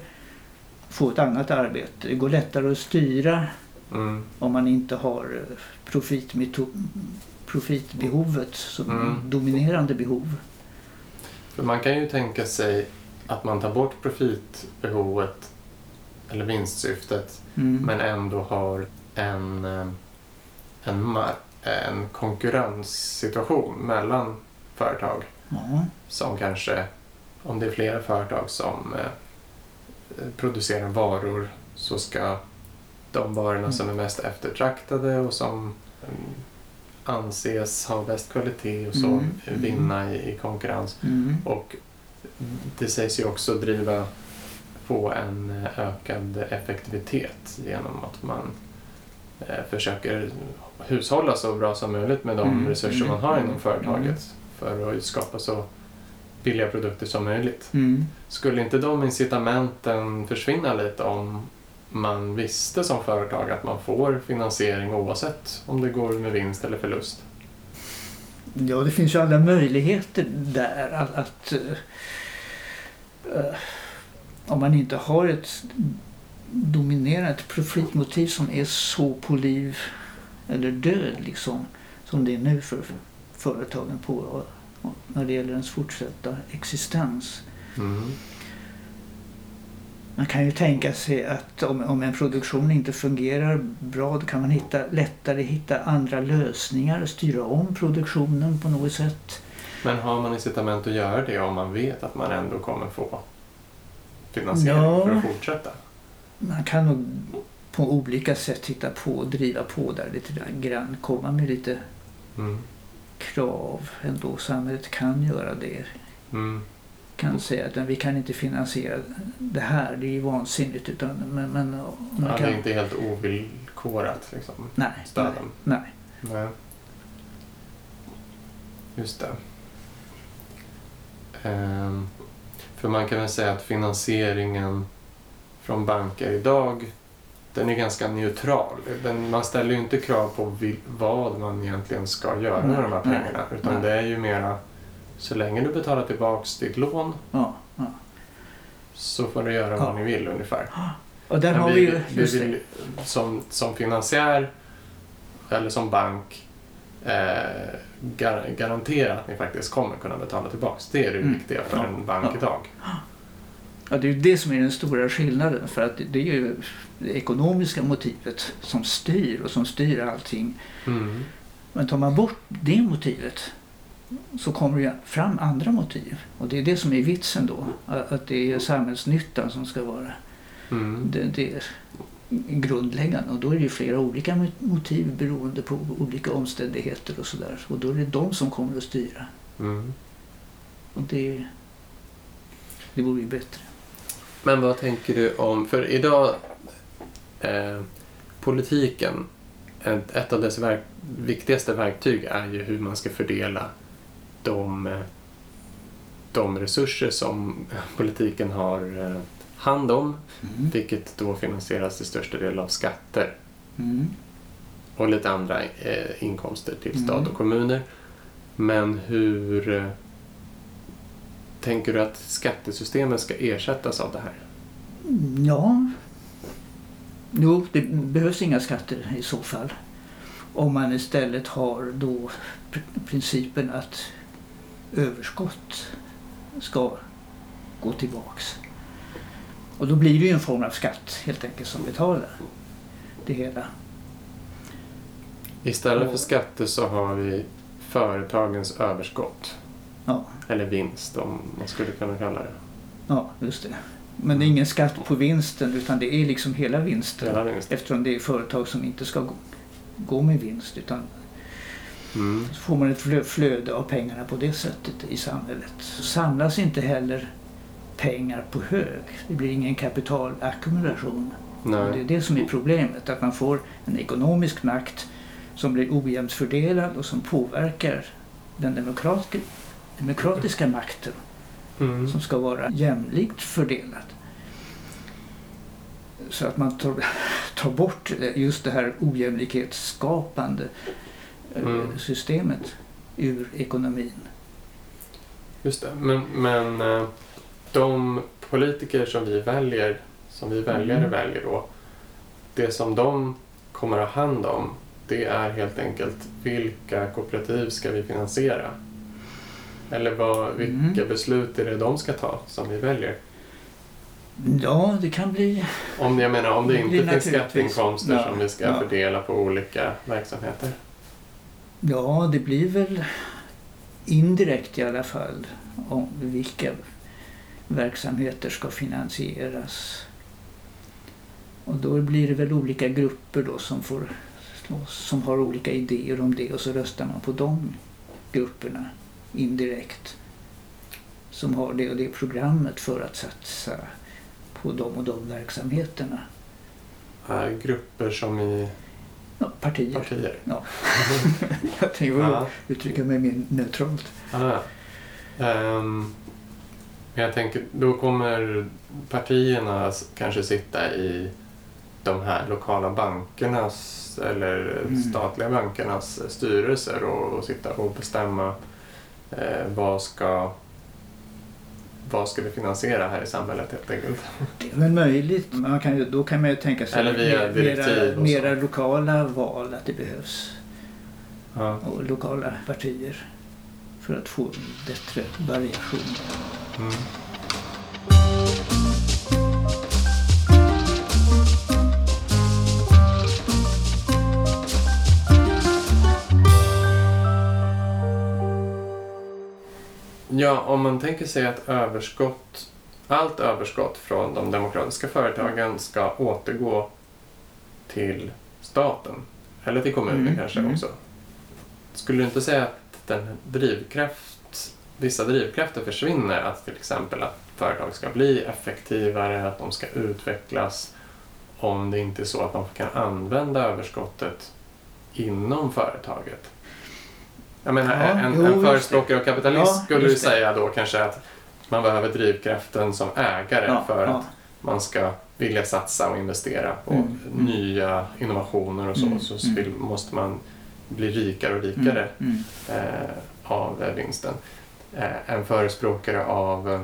få ett annat arbete? Det går lättare att styra mm. om man inte har profitbehovet som mm. dominerande behov. För man kan ju tänka sig att man tar bort profitbehovet eller vinstsyftet mm. men ändå har en, eh, en, en konkurrenssituation mellan företag. Mm. Som kanske, om det är flera företag som eh, producerar varor så ska de varorna Mm. som är mest eftertraktade och som mm, anses ha bäst kvalitet och så Mm. eh, vinna i, i konkurrens. Mm. Och det sägs ju också driva på en eh, ökad effektivitet genom att man eh, försöker hushålla så bra som möjligt med de Mm, resurser man mm, har mm, inom företaget för att skapa så billiga produkter som möjligt. Mm. Skulle inte de incitamenten försvinna lite om man visste som företag att man får finansiering oavsett om det går med vinst eller förlust? Ja, det finns ju alla möjligheter där att, att eh, om man inte har ett dominerande profitmotiv som är så på liv eller död liksom som det är nu för företagen på när det gäller ens fortsatta existens. Mm. Man kan ju tänka sig att om, om en produktion inte fungerar bra då kan man hitta, lättare hitta andra lösningar, styra om produktionen på något sätt. Men har man incitament att göra det om man vet att man ändå kommer få finansiering Ja. för att fortsätta? Man kan nog på olika sätt hitta på och driva på där lite grann, komma med lite Mm. krav ändå. Samhället kan göra det. Mm. Kan säga att vi kan inte finansiera det här, det är ju vansinnigt. Utan, men, men man Ja, det kan... är inte helt ovillkorat liksom, Nej, nej, nej. Nej. Just det. Ehm, för man kan väl säga att finansieringen från banker idag den är ganska neutral. Den, man ställer ju inte krav på vi, vad man egentligen ska göra med Nej, de här nej, pengarna. Utan nej. det är ju mera så länge du betalar tillbaks ditt lån Ja, ja. så får du göra Ja. vad ni vill ungefär. Och där Men har vi vi, ju... vi vill, som, som finansiär eller som bank eh, gar, garantera att ni faktiskt kommer kunna betala tillbaks. Det är det Mm. viktiga för en bank idag. Ja, det är ju det som är den stora skillnaden. För att det- är ju det ekonomiska motivet som styr och som styr allting. Mm. Men tar man bort det motivet så kommer det fram andra motiv. Och det är det som är vitsen då. Att det är samhällsnyttan som ska vara Mm. det, det grundläggande. Och då är det ju flera olika motiv beroende på olika omständigheter och sådär. Och då är det de som kommer att styra. Mm. Och det, det vore ju bättre. Men vad tänker du om, för idag eh, politiken, ett, ett av dess verk, viktigaste verktyg är ju hur man ska fördela de, de resurser som politiken har eh, hand om, Mm. vilket då finansieras till största del av skatter Mm. och lite andra eh, inkomster till Mm. stat och kommuner. Men hur eh, tänker du att skattesystemet ska ersättas av det här? Ja. Jo, det behövs inga skatter i så fall. Om man istället har då pr- principen att överskott ska gå tillbaks. Och då blir det ju en form av skatt helt enkelt som betalar det hela. Istället för skatter så har vi företagens överskott. Ja, Eller vinst om man skulle kunna kalla det. ja just det. Men det är ingen skatt på vinsten utan det är liksom hela vinsten. Hela vinst. Eftersom det är företag som inte ska gå, med vinst utan Mm. Så får man ett flö- flöde av pengarna på det sättet i samhället. Så samlas inte heller pengar på hög. Det blir ingen kapitalackumulation. Det är det som är problemet. Att man får en ekonomisk makt som blir ojämnt fördelad och som påverkar den demokratiska, demokratiska makten Mm. som ska vara jämlikt fördelad. Så att man tar, tar bort just det här ojämlikhetsskapande eh, Mm. systemet ur ekonomin. Just det. Men, men eh, de politiker som vi väljer, som vi väljare Mm. väljer då, det som de kommer att ha hand om, det är helt enkelt vilka kooperativ ska vi finansiera? Eller vad, vilka Mm. beslut är det de ska ta som vi väljer? Ja, det kan bli... Om jag menar om det Det inte finns skatteinkomster ja, som vi ska ja. fördela på olika verksamheter. Ja, det blir väl indirekt i alla fall om vilka verksamheter ska finansieras. Och då blir det väl olika grupper då som får som har olika idéer om det och så röstar man på de grupperna indirekt som har det och det programmet för att satsa på de och de verksamheterna. Är grupper som i ja, partier. partier? Ja. Jag tänker ja. uttrycka mig mer neutralt. Ah. Um, jag tänker, då kommer partierna kanske sitta i de här lokala bankernas eller mm. statliga bankernas styrelser och, och sitta och bestämma eh, vad ska vad ska vi finansiera här i samhället helt enkelt? Det är väl möjligt. Man kan ju, då kan man ju tänka sig via mera, mera lokala val att det behövs. Ja. Och lokala partier för att få bättre variation. Mm. Ja, om man tänker sig att överskott, allt överskott från de demokratiska företagen ska återgå till staten. Eller till kommunen mm. kanske mm. också. Skulle du inte säga att den drivkraft, vissa drivkrafter försvinner? Att till exempel att företag ska bli effektivare, att de ska utvecklas. Om det inte är så att man kan använda överskottet inom företaget. Jag menar, ja, en, jo, en förespråkare av kapitalism ja, skulle ju säga då kanske att man behöver drivkraften som ägare ja, för att man ska vilja satsa och investera på mm, mm. nya innovationer och så. Mm, så mm. måste man bli rikare och rikare mm, mm. eh, av vinsten. Eh, en förespråkare av eh,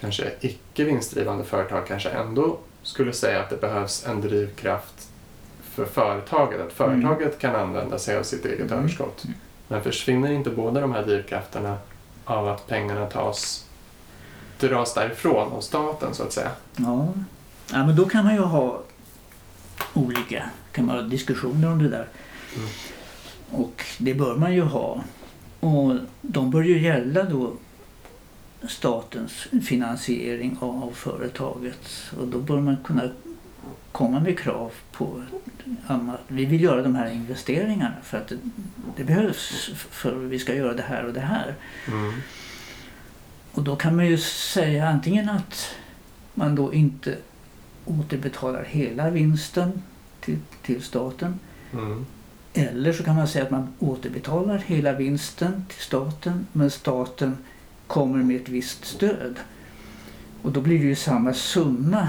kanske icke vinstdrivande företag kanske ändå skulle säga att det behövs en drivkraft för företaget. Att företaget kan använda sig av sitt eget överskott. Men försvinner inte båda de här drivkrafterna av att pengarna tas, dras därifrån av staten så att säga? Ja, ja men då kan man ju ha olika kan man ha diskussioner om det där. Mm. Och det bör man ju ha. Och de bör ju gälla då statens finansiering av företaget. Och då bör man kunna komma med krav på att vi vill göra de här investeringarna för att det, behövs för att vi ska göra det här och det här. Mm. Och då kan man ju säga antingen att man då inte återbetalar hela vinsten till, till staten. Mm. Eller så kan man säga att man återbetalar hela vinsten till staten men staten kommer med ett visst stöd. Och då blir det ju samma summa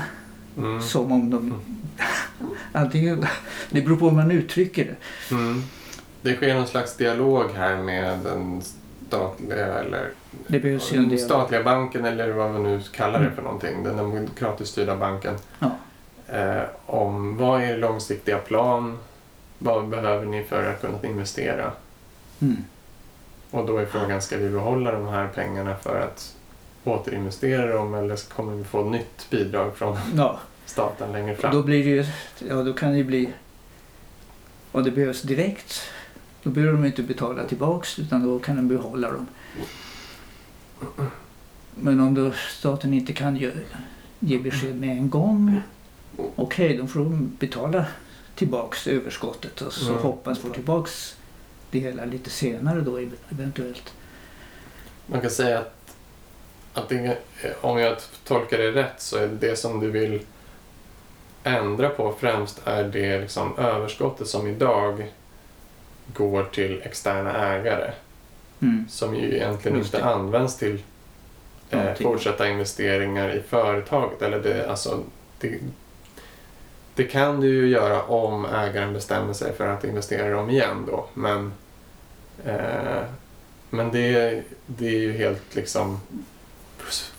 Mm. Som om de... Antingen, det beror på hur man uttrycker det. Mm. Det sker någon slags dialog här med den statliga eller den statliga banken eller vad vi nu kallar det för någonting. Den demokratiskt styrda banken. Ja. Eh, om vad är långsiktiga plan? Vad behöver ni för att kunna investera? Mm. Och då är frågan, ska vi behålla de här pengarna för att återinvestera dem eller kommer vi få nytt bidrag från ja. staten längre fram? Då blir det ju, ja då kan det ju bli, om det behövs direkt, då behöver de inte betala tillbaks utan då kan de behålla dem. Men om då staten inte kan ge, ge besked med en gång, okej okay, då får de betala tillbaks överskottet och så mm. hoppas få tillbaks det hela lite senare då eventuellt. Man kan säga att att det, om jag tolkar det rätt så är det som du vill ändra på främst är det liksom överskottet som idag går till externa ägare. Mm. Som ju egentligen inte används till eh, fortsatta investeringar i företaget. Eller det, alltså, det, det kan du ju göra om ägaren bestämmer sig för att investera dem igen då. Men, eh, men det, det är ju helt liksom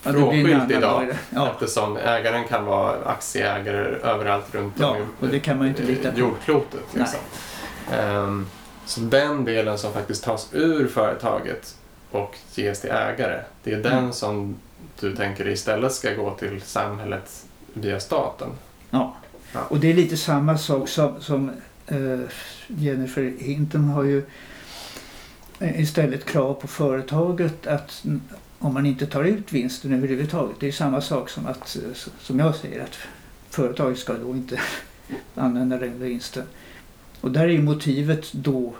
frånskilt idag. Ja. Eftersom ägaren kan vara aktieägare överallt runt ja, om och det kan man inte lita på. jordklotet. Liksom. Um, så den delen som faktiskt tas ur företaget och ges till ägare, det är den mm. som du tänker istället ska gå till samhället via staten. Ja, ja. och det är lite samma sak som, som uh, Jennifer Hinton har ju istället krav på företaget att om man inte tar ut vinsten överhuvudtaget. Det är samma sak som att, som jag säger, att företaget ska då inte använda den vinsten. Och där är ju motivet då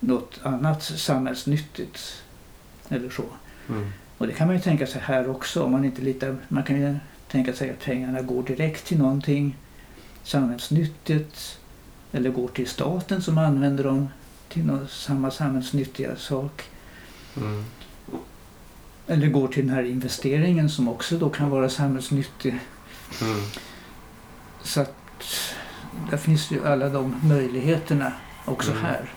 något annat samhällsnyttigt. Eller så. Mm. Och det kan man ju tänka sig här också. Om man, inte litar, man kan ju tänka sig att pengarna går direkt till någonting samhällsnyttigt. Eller går till staten som använder dem till någon, samma samhällsnyttiga sak. Mm. Eller går till den här investeringen som också då kan vara samhällsnyttig. Mm. Så att där finns ju alla de möjligheterna också Mm. här.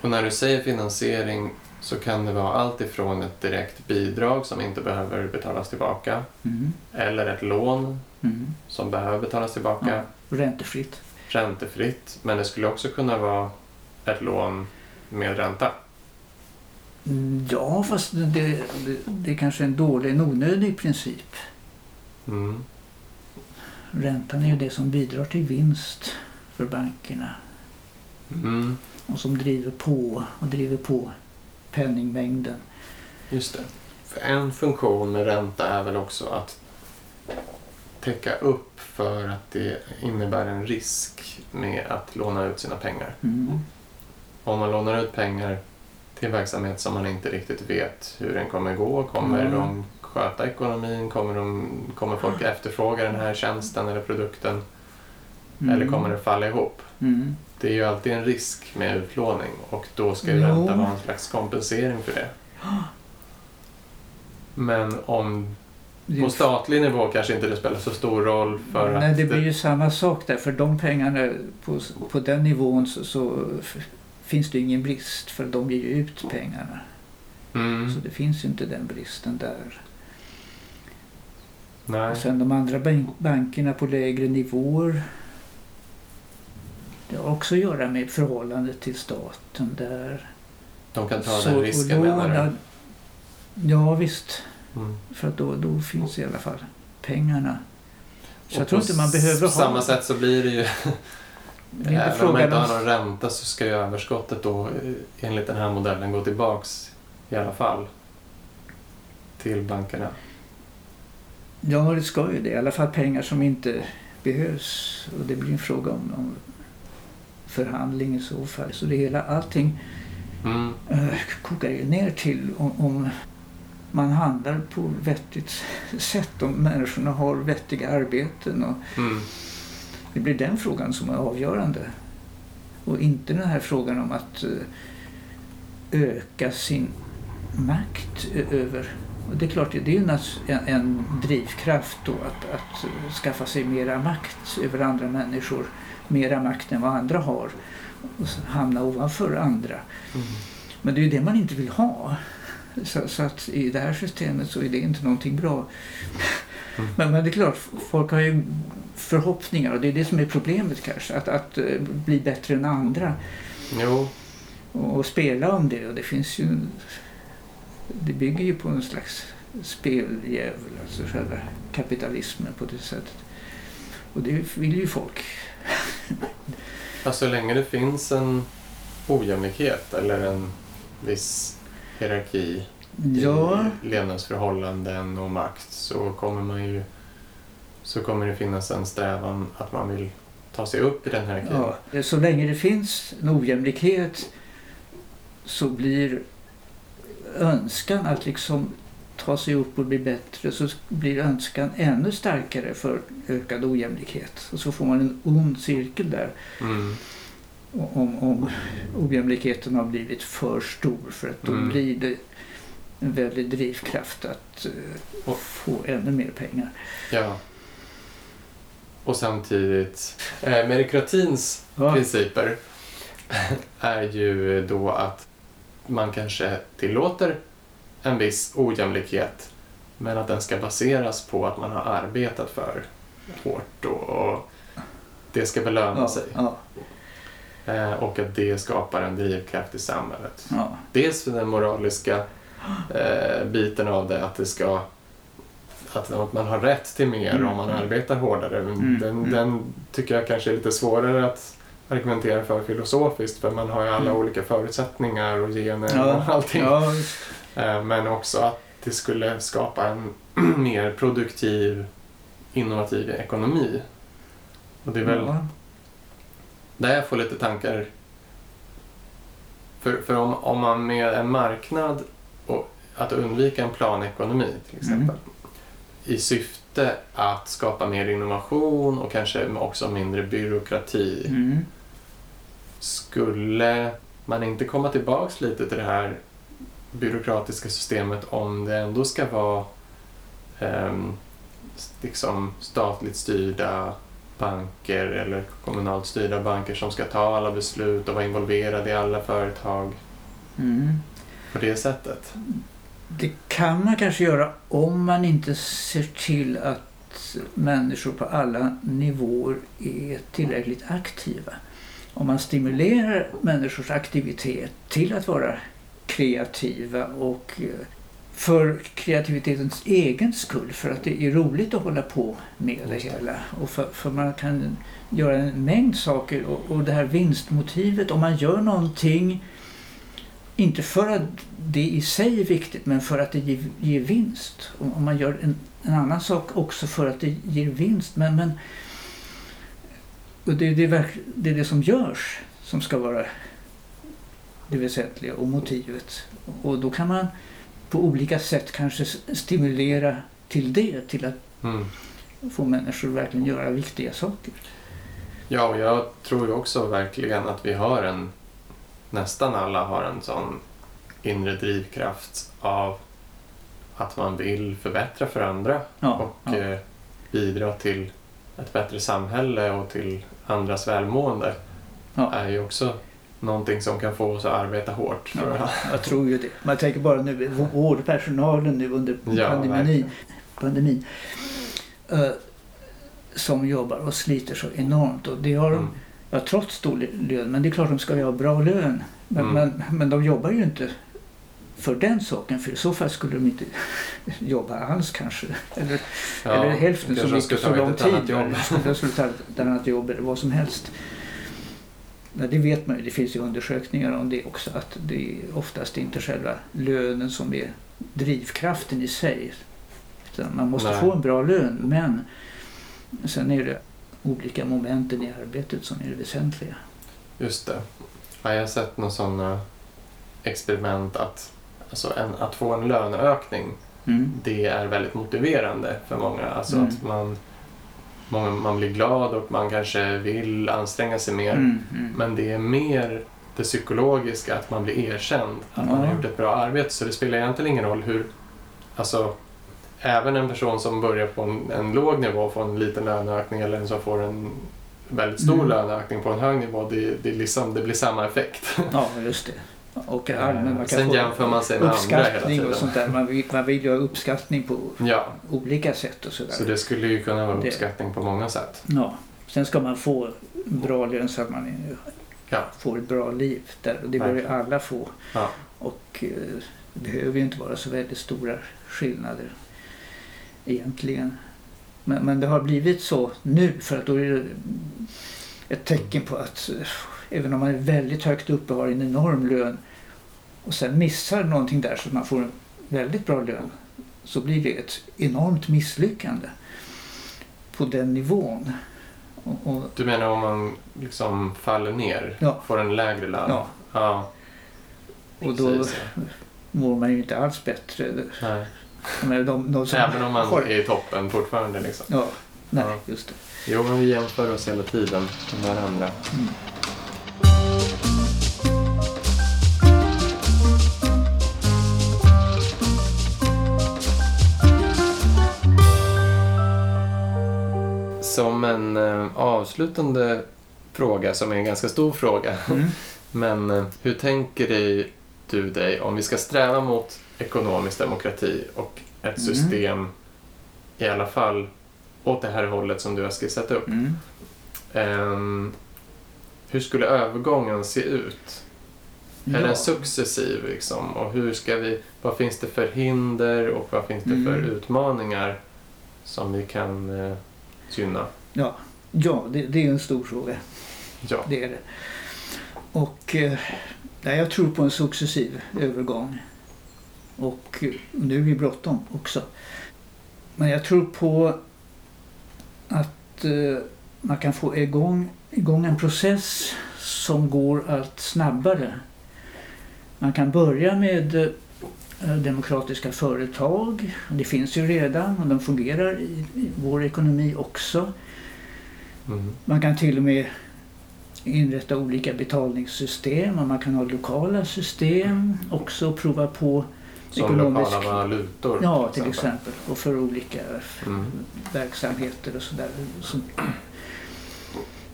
Och när du säger finansiering så kan det vara allt ifrån ett direkt bidrag som inte behöver betalas tillbaka Mm. eller ett lån Mm. som behöver betalas tillbaka Ja, räntefritt. räntefritt. Men det skulle också kunna vara ett lån med ränta. Ja, fast det, det, det är kanske en dålig, en onödig princip. Mm. Räntan är ju det som bidrar till vinst för bankerna Mm. och som driver på och driver på penningmängden. Just det. För en funktion med ränta är väl också att täcka upp för att det innebär en risk med att låna ut sina pengar. Mm. Om man lånar ut pengar till en verksamhet som man inte riktigt vet hur den kommer gå. Kommer Mm. de sköta ekonomin? Kommer, de, kommer folk efterfråga den här tjänsten eller produkten? Mm. Eller kommer det falla ihop? Mm. Det är ju alltid en risk med utlåning och då ska ju ränta vara en slags kompensering för det. Men om på statlig nivå kanske inte det spelar så stor roll för Nej, att... det blir ju samma sak där. För de pengarna på, på den nivån så, så finns det ingen brist för de ger ju ut pengarna. Mm, Så det finns ju inte den bristen där. nej. Och sen de andra bank- bankerna på lägre nivåer. Det har också att göra med förhållandet till staten där. De kan ta Så- den risken menar låna- Ja visst, du? Mm. för att då, då finns i alla fall pengarna. Så Och jag tror på inte man behöver På ha... samma sätt så blir det ju... det är Även om man inte har någon ränta så ska ju överskottet då eh, enligt den här modellen gå tillbaks i alla fall till bankerna. Ja, det ska ju det. I alla fall pengar som inte behövs. Och det blir en fråga om, om förhandling i så fall. Så det hela, allting Mm. eh, kokar ju ner till om, om man handlar på vettigt sätt. Om människorna har vettiga arbeten. Och Mm. Det blir den frågan som är avgörande. Och inte den här frågan om att eh, öka sin makt ö- över... Och det är klart, det är ju en, en drivkraft då att, att eh, skaffa sig mera makt över andra människor. Mera makt än vad andra har. Och hamna ovanför andra. Mm. Men det är ju det man inte vill ha. Så, så att i det här systemet så är det inte någonting bra. Mm. Men, men det är klart, folk har ju förhoppningar och det är det som är problemet kanske. Att, att eh, bli bättre än andra Jo, och, och spela om det. Och det finns ju... Det bygger ju på en slags speldjävul, alltså själva kapitalismen på det sättet. Och det vill ju folk. alltså så länge det finns en ojämlikhet eller en viss hierarki Ja, i levnadsförhållanden och makt så kommer man ju så kommer det finnas en strävan att man vill ta sig upp i den här hierarkin. Ja, så länge det finns en ojämlikhet så blir önskan att liksom ta sig upp och bli bättre så blir önskan ännu starkare för ökad ojämlikhet. Och så får man en ond cirkel där Mm. om, om ojämlikheten har blivit för stor för att då Mm. blir det en väldig drivkraft att Och- få ännu mer pengar. Ja. Och samtidigt, eh, meritokratins Ja, principer är ju då att man kanske tillåter en viss ojämlikhet men att den ska baseras på att man har arbetat för hårt och, det ska belöna ja, sig. ja, Eh, och att det skapar en drivkraft i samhället. ja. Dels för den moraliska eh, biten av det, att det ska att, att man har rätt till mer Mm, om man mm. arbetar hårdare. Mm, den, mm. den tycker jag kanske är lite svårare att argumentera för filosofiskt för man har ju alla Mm. olika förutsättningar och gener Ja, och allting. ja, Eh, Men också att det skulle skapa en mer produktiv, innovativ ekonomi. Och det är väl Ja. där jag får lite tankar. För, för om, om man med en marknad och att undvika en planekonomi till exempel i syfte att skapa mer innovation och kanske också mindre byråkrati. Mm. Skulle man inte komma tillbaks lite till det här byråkratiska systemet om det ändå ska vara ehm, liksom statligt styrda banker eller kommunalt styrda banker som ska ta alla beslut och vara involverade i alla företag Mm. på det sättet? Det kan man kanske göra om man inte ser till att människor på alla nivåer är tillräckligt aktiva. Om man stimulerar människors aktivitet till att vara kreativa och eh, för kreativitetens egen skull, för att det är roligt att hålla på med det hela. Och för, för man kan göra en mängd saker och, och det här vinstmotivet, om man gör någonting inte för att det i sig är viktigt men för att det ger, ger vinst. Om man gör en, en annan sak också för att det ger vinst. Men, men och det, är det, verk- det är det som görs som ska vara det väsentliga och motivet. Och då kan man på olika sätt kanske stimulera till det, till att Mm. få människor att verkligen göra viktiga saker. Ja, och jag tror ju också verkligen att vi har en, nästan alla har en sån inre drivkraft av att man vill förbättra för andra Ja, och ja. eh, bidra till ett bättre samhälle och till andras välmående Ja. är ju också någonting som kan få oss att arbeta hårt. Tror jag. Ja, jag tror ju det. Man tänker bara nu, vårdpersonalen nu under pandemin, pandemin eh, som jobbar och sliter så enormt. Och det har de, Mm. Ja, trots dålig lön, men det är klart de ska ju ha bra lön. Men, Mm. men, men de jobbar ju inte för den saken, för i så fall skulle de inte jobba alls kanske. Eller, Ja, eller hälften så mycket, så lång tid. De skulle ta ett annat jobb eller vad som helst. Ja, det vet man ju, det finns ju undersökningar om det också, att det är oftast inte själva lönen som är drivkraften i sig. Man måste Nej. få en bra lön, men sen är det olika momenten i arbetet som är det väsentliga. Just det. Ja, jag har sett några sådana experiment att, alltså en, att få en löneökning Mm. det är väldigt motiverande för många. Alltså Mm. att man, många, man blir glad och man kanske vill anstränga sig mer. Mm, mm. Men det är mer det psykologiska, att man blir erkänd, att man har gjort ett bra arbete. Så det spelar egentligen ingen roll hur... Alltså, även en person som börjar på en, en låg nivå får en liten löneökning eller en som får en väldigt stor Mm. löneökning på en hög nivå, det, det, liksom, det blir samma effekt. Ja, just det. Och allmänt, man kan Sen få jämför man sig med uppskattning och sånt där. Man vill, man vill ju ha uppskattning på Ja, olika sätt och sådär. så det skulle ju kunna vara uppskattning på många sätt. Ja. Sen ska man få bra lön så att man Ja. får ett bra liv. Där. Och Det bör ju alla få. Ja. Och eh, det behöver ju inte vara så väldigt stora skillnader egentligen. Men, men det har blivit så nu för att då är det ett tecken på att även om man är väldigt högt uppe och har en enorm lön och sen missar någonting där så att man får en väldigt bra lön så blir det ett enormt misslyckande på den nivån. Och, och, Du menar om man liksom faller ner, Ja. får en lägre lön? ja, Ja, och då mår man ju inte alls bättre. Nej. Menar, de, de som Även om man har- är i toppen fortfarande. Liksom. Ja, nej, Ja. just det. Jo, men vi jämför oss hela tiden med varandra. Mm. Som en eh, avslutande fråga, som är en ganska stor fråga. Mm. Men eh, hur tänker dig, du dig om vi ska sträva mot ekonomisk demokrati och ett Mm. system i alla fall åt det här hållet som du har skissat upp. Mm. Ehm, hur skulle övergången se ut? Är Ja. den successiv liksom? Och hur ska vi, vad finns det för hinder och vad finns det för Mm. utmaningar som vi kan eh, gynna? Ja, ja det, det är en stor fråga. Ja. Det är det. Och eh, jag tror på en successiv övergång. Och nu är vi bråttom också. Men jag tror på att eh, man kan få igång, igång en process som går allt snabbare. Man kan börja med eh, demokratiska företag. Det finns ju redan och de fungerar i, i vår ekonomi också. Mm. Man kan till och med inrätta olika betalningssystem och man kan ha lokala system också och prova på Som Ekonomisk- lokala valutor. Ja, till exempel. Och för olika Mm. verksamheter och sådär. Så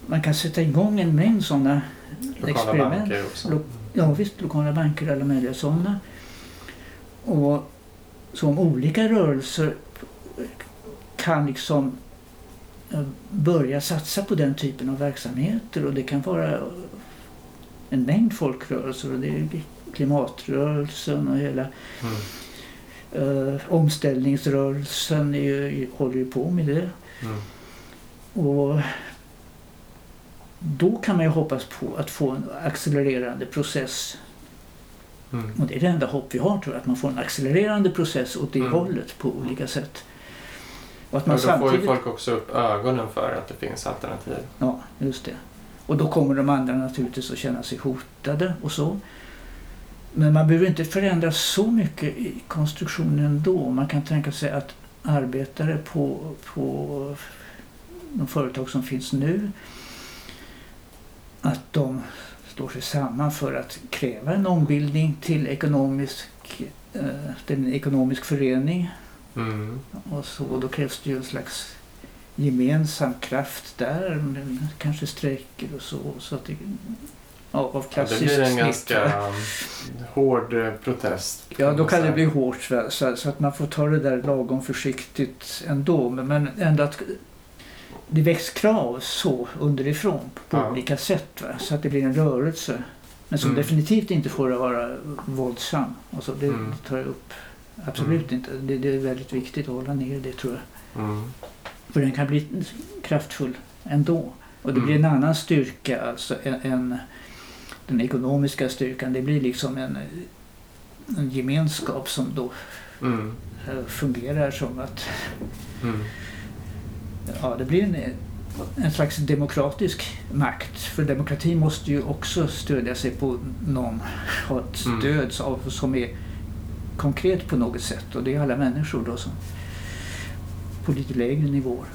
man kan sätta igång en mängd sådana Lokala experiment. banker också. Lo- Ja visst, lokala banker, alla möjliga sådana. Och som olika rörelser kan liksom eh, börja satsa på den typen av verksamheter och det kan vara en mängd folkrörelser och det klimatrörelsen och hela Mm. eh, omställningsrörelsen ju, håller ju på med det. Mm. Och då kan man ju hoppas på att få en accelererande process. Mm. Och det är det enda hopp vi har tror jag, att man får en accelererande process åt det Mm. hållet på olika sätt. Och att man då får ju samtidigt... folk också upp ögonen för att det finns alternativ. Ja, just det. Och då kommer de andra naturligtvis att känna sig hotade och så. Men man behöver inte förändra så mycket i konstruktionen ändå. Man kan tänka sig att arbetare på, på de företag som finns nu att de står sig samman för att kräva en ombildning till ekonomisk, eh, till en ekonomisk förening. Mm. Och så, då krävs det ju en slags gemensam kraft där, kanske strejker och så. så att det, av Ja, det klassiskt blir en snitt, ganska hård eh, protest. Ja, då kan det bli hårt så, så att man får ta det där lagom försiktigt ändå. Men, men ändå att det väcks krav så underifrån på Ja. olika sätt va? så att det blir en rörelse. Men som Mm. definitivt inte får vara våldsam. Alltså, det Mm. tar jag upp. Absolut Mm. inte. Det, det är väldigt viktigt att hålla ner det tror jag. Mm. För den kan bli kraftfull ändå. Och det blir en annan styrka alltså än, än den ekonomiska styrkan. Det blir liksom en, en gemenskap som då Mm. eh, fungerar som att Mm. ja, det blir en, en slags demokratisk makt. För demokrati måste ju också stödja sig på någon, ha ett Mm. stöd av, som är konkret på något sätt. Och det är alla människor då som på lite lägre nivåer.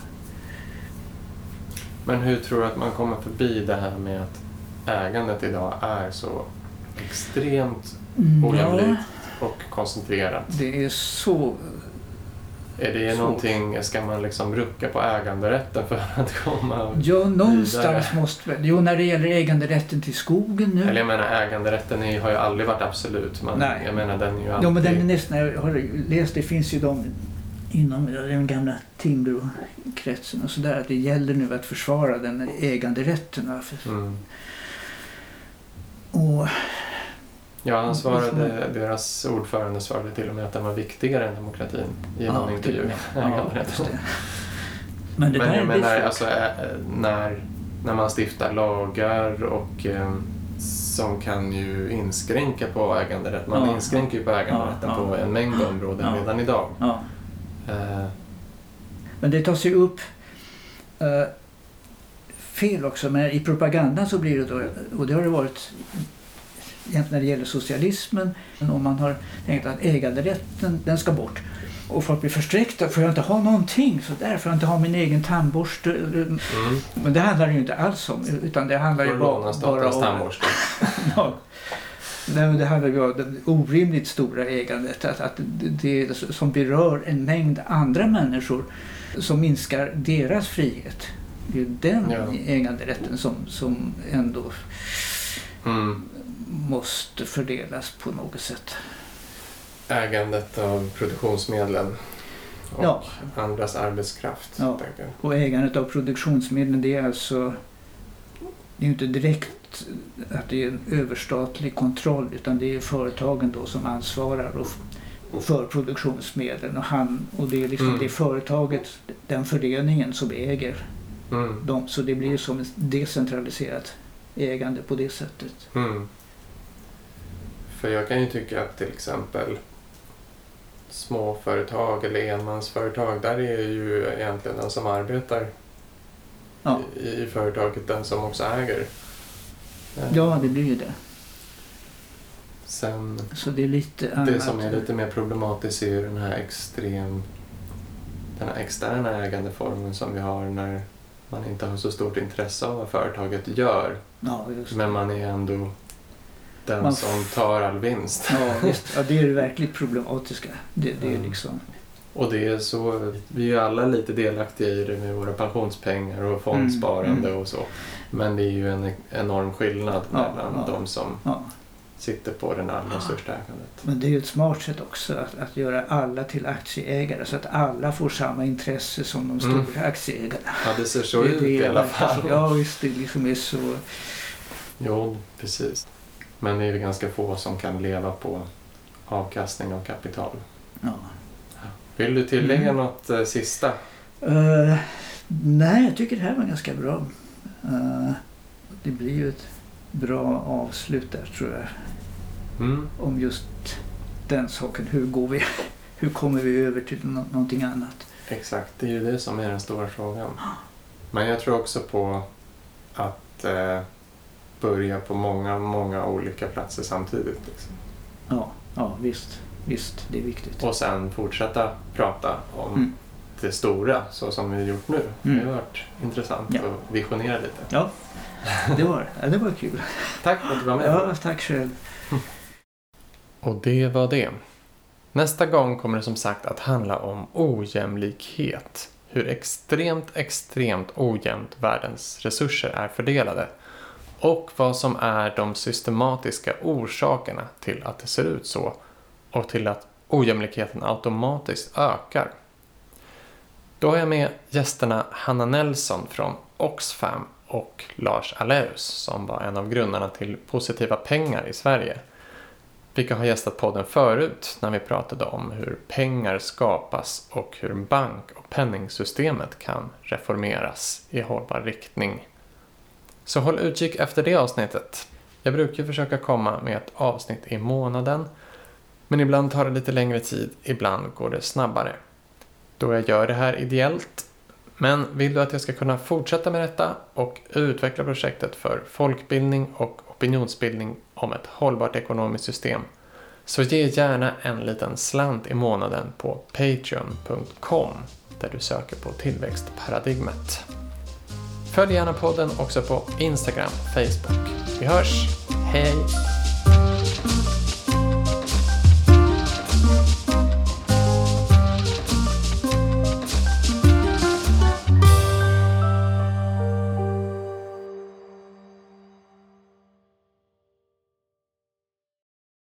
Men hur tror du att man kommer förbi det här med att ägandet idag är så extremt Mm, ojämlikt och koncentrerat? Det är så... Är det Så. någonting, ska man liksom rucka på äganderätten för att komma... Ja, någonstans Vidare. måste väl... Jo, när det gäller äganderätten till skogen nu. Eller jag menar äganderätten är, har ju aldrig varit absolut. Men Nej. jag menar den är ju alltid... Ja, men den är nästan... Jag har läst, det finns ju de inom den gamla Timbrokretsen och sådär att det gäller nu att försvara den äganderätten. För- Mm. Och Ja, han Ja, svarade, deras ordförande svarade till och med att den var viktigare än demokratin i någon till intervju. och med. Ja, Äganderätten. det. Men det Men där jag menar, alltså, ä- när, när man stiftar lagar och eh, som kan ju inskränka på äganderätt. Man Ja, inskränker ju på äganderätten ja, ja. på en mängd områden Ja. redan idag. Ja. Eh, Men det tas ju upp eh, fel också. Men i propagandan så blir det då, och det har det varit när det gäller socialismen, men om man har tänkt att äganderätten den ska bort. Och folk blir förskräckta, får jag inte ha någonting? Så där, får jag inte ha min egen tandborste? mm. Men det handlar det ju inte alls om. Utan det handlar ju bara, bara om... tandborste. Ja. Nej, men det handlar ju om det orimligt stora ägandet. Att, att det som berör en mängd andra människor som minskar deras frihet. Det är den Ja. äganderätten som, som ändå Mm. måste fördelas på något sätt. Ägandet av produktionsmedlen och Ja. andras arbetskraft. Ja. Och ägandet av produktionsmedlen det är alltså det är inte direkt att det är en överstatlig kontroll utan det är företagen då som ansvarar och för produktionsmedlen och, han, och det är liksom Mm. det företaget, den föreningen som äger Mm. dem. Så det blir som ett decentraliserat ägande på det sättet. Mm. För jag kan ju tycka att till exempel småföretag eller enmansföretag, där är ju egentligen den som arbetar Ja. i, i företaget den som också äger. Ja, det blir ju det. Sen Så det är lite det som är lite mer problematiskt är ju den här extrem den här externa ägandeformen som vi har när man inte har så stort intresse av vad företaget gör Ja, just men man är ändå den Man- som tar all vinst. Ja, visst. Ja, det är det verkligt problematiska. Det, det är Mm. liksom... Och det är så, vi är ju alla lite delaktiga i det med våra pensionspengar och fondsparande Mm, och så. Men det är ju en enorm skillnad Ja, mellan ja. de som Ja. Sitter på den allra största ägandet. Men det är ju ett smart sätt också att, att göra alla till aktieägare så att alla får samma intresse som de stora Mm. aktieägarna. Ja, det ser så det, ut det i alla fall. Ja, visst. Det liksom är så... Jo, precis. Men det är ju ganska få som kan leva på avkastning av kapital. Ja. Vill du tillägga Mm. något eh, sista? Eh, nej, jag tycker det här var ganska bra. Eh, det blir ju ett bra avslut där tror jag. Mm. Om just den saken. Hur går vi? Hur kommer vi över till nå- någonting annat? Exakt, det är ju det som är den stora frågan. Men jag tror också på att eh, börja på många, många olika platser samtidigt. Liksom. Ja, ja visst. Visst, det är viktigt. Och sen fortsätta prata om Mm. Det stora så som vi har gjort nu. Mm. Det har varit intressant Ja. att visionera lite. Ja, det var det. Ja, det var kul. Tack för att du var med. Ja, tack själv. Och det var det. Nästa gång kommer det som sagt att handla om ojämlikhet. Hur extremt, extremt ojämnt världens resurser är fördelade. Och vad som är de systematiska orsakerna till att det ser ut så. Och till att ojämlikheten automatiskt ökar. Då har jag med gästerna Hanna Nelson från Oxfam och Lars Aleus som var en av grundarna till Positiva Pengar i Sverige vilka har gästat podden förut när vi pratade om hur pengar skapas och hur bank och penningsystemet kan reformeras i hållbar riktning. Så håll utkik efter det avsnittet. Jag brukar försöka komma med ett avsnitt i månaden men ibland tar det lite längre tid, ibland går det snabbare. Då jag gör det här ideellt men vill du att jag ska kunna fortsätta med detta och utveckla projektet för folkbildning och opinionsbildning om ett hållbart ekonomiskt system så ge gärna en liten slant i månaden på patreon.com där du söker på tillväxtparadigmet. Följ gärna podden också på Instagram och Facebook. Vi hörs! Hej!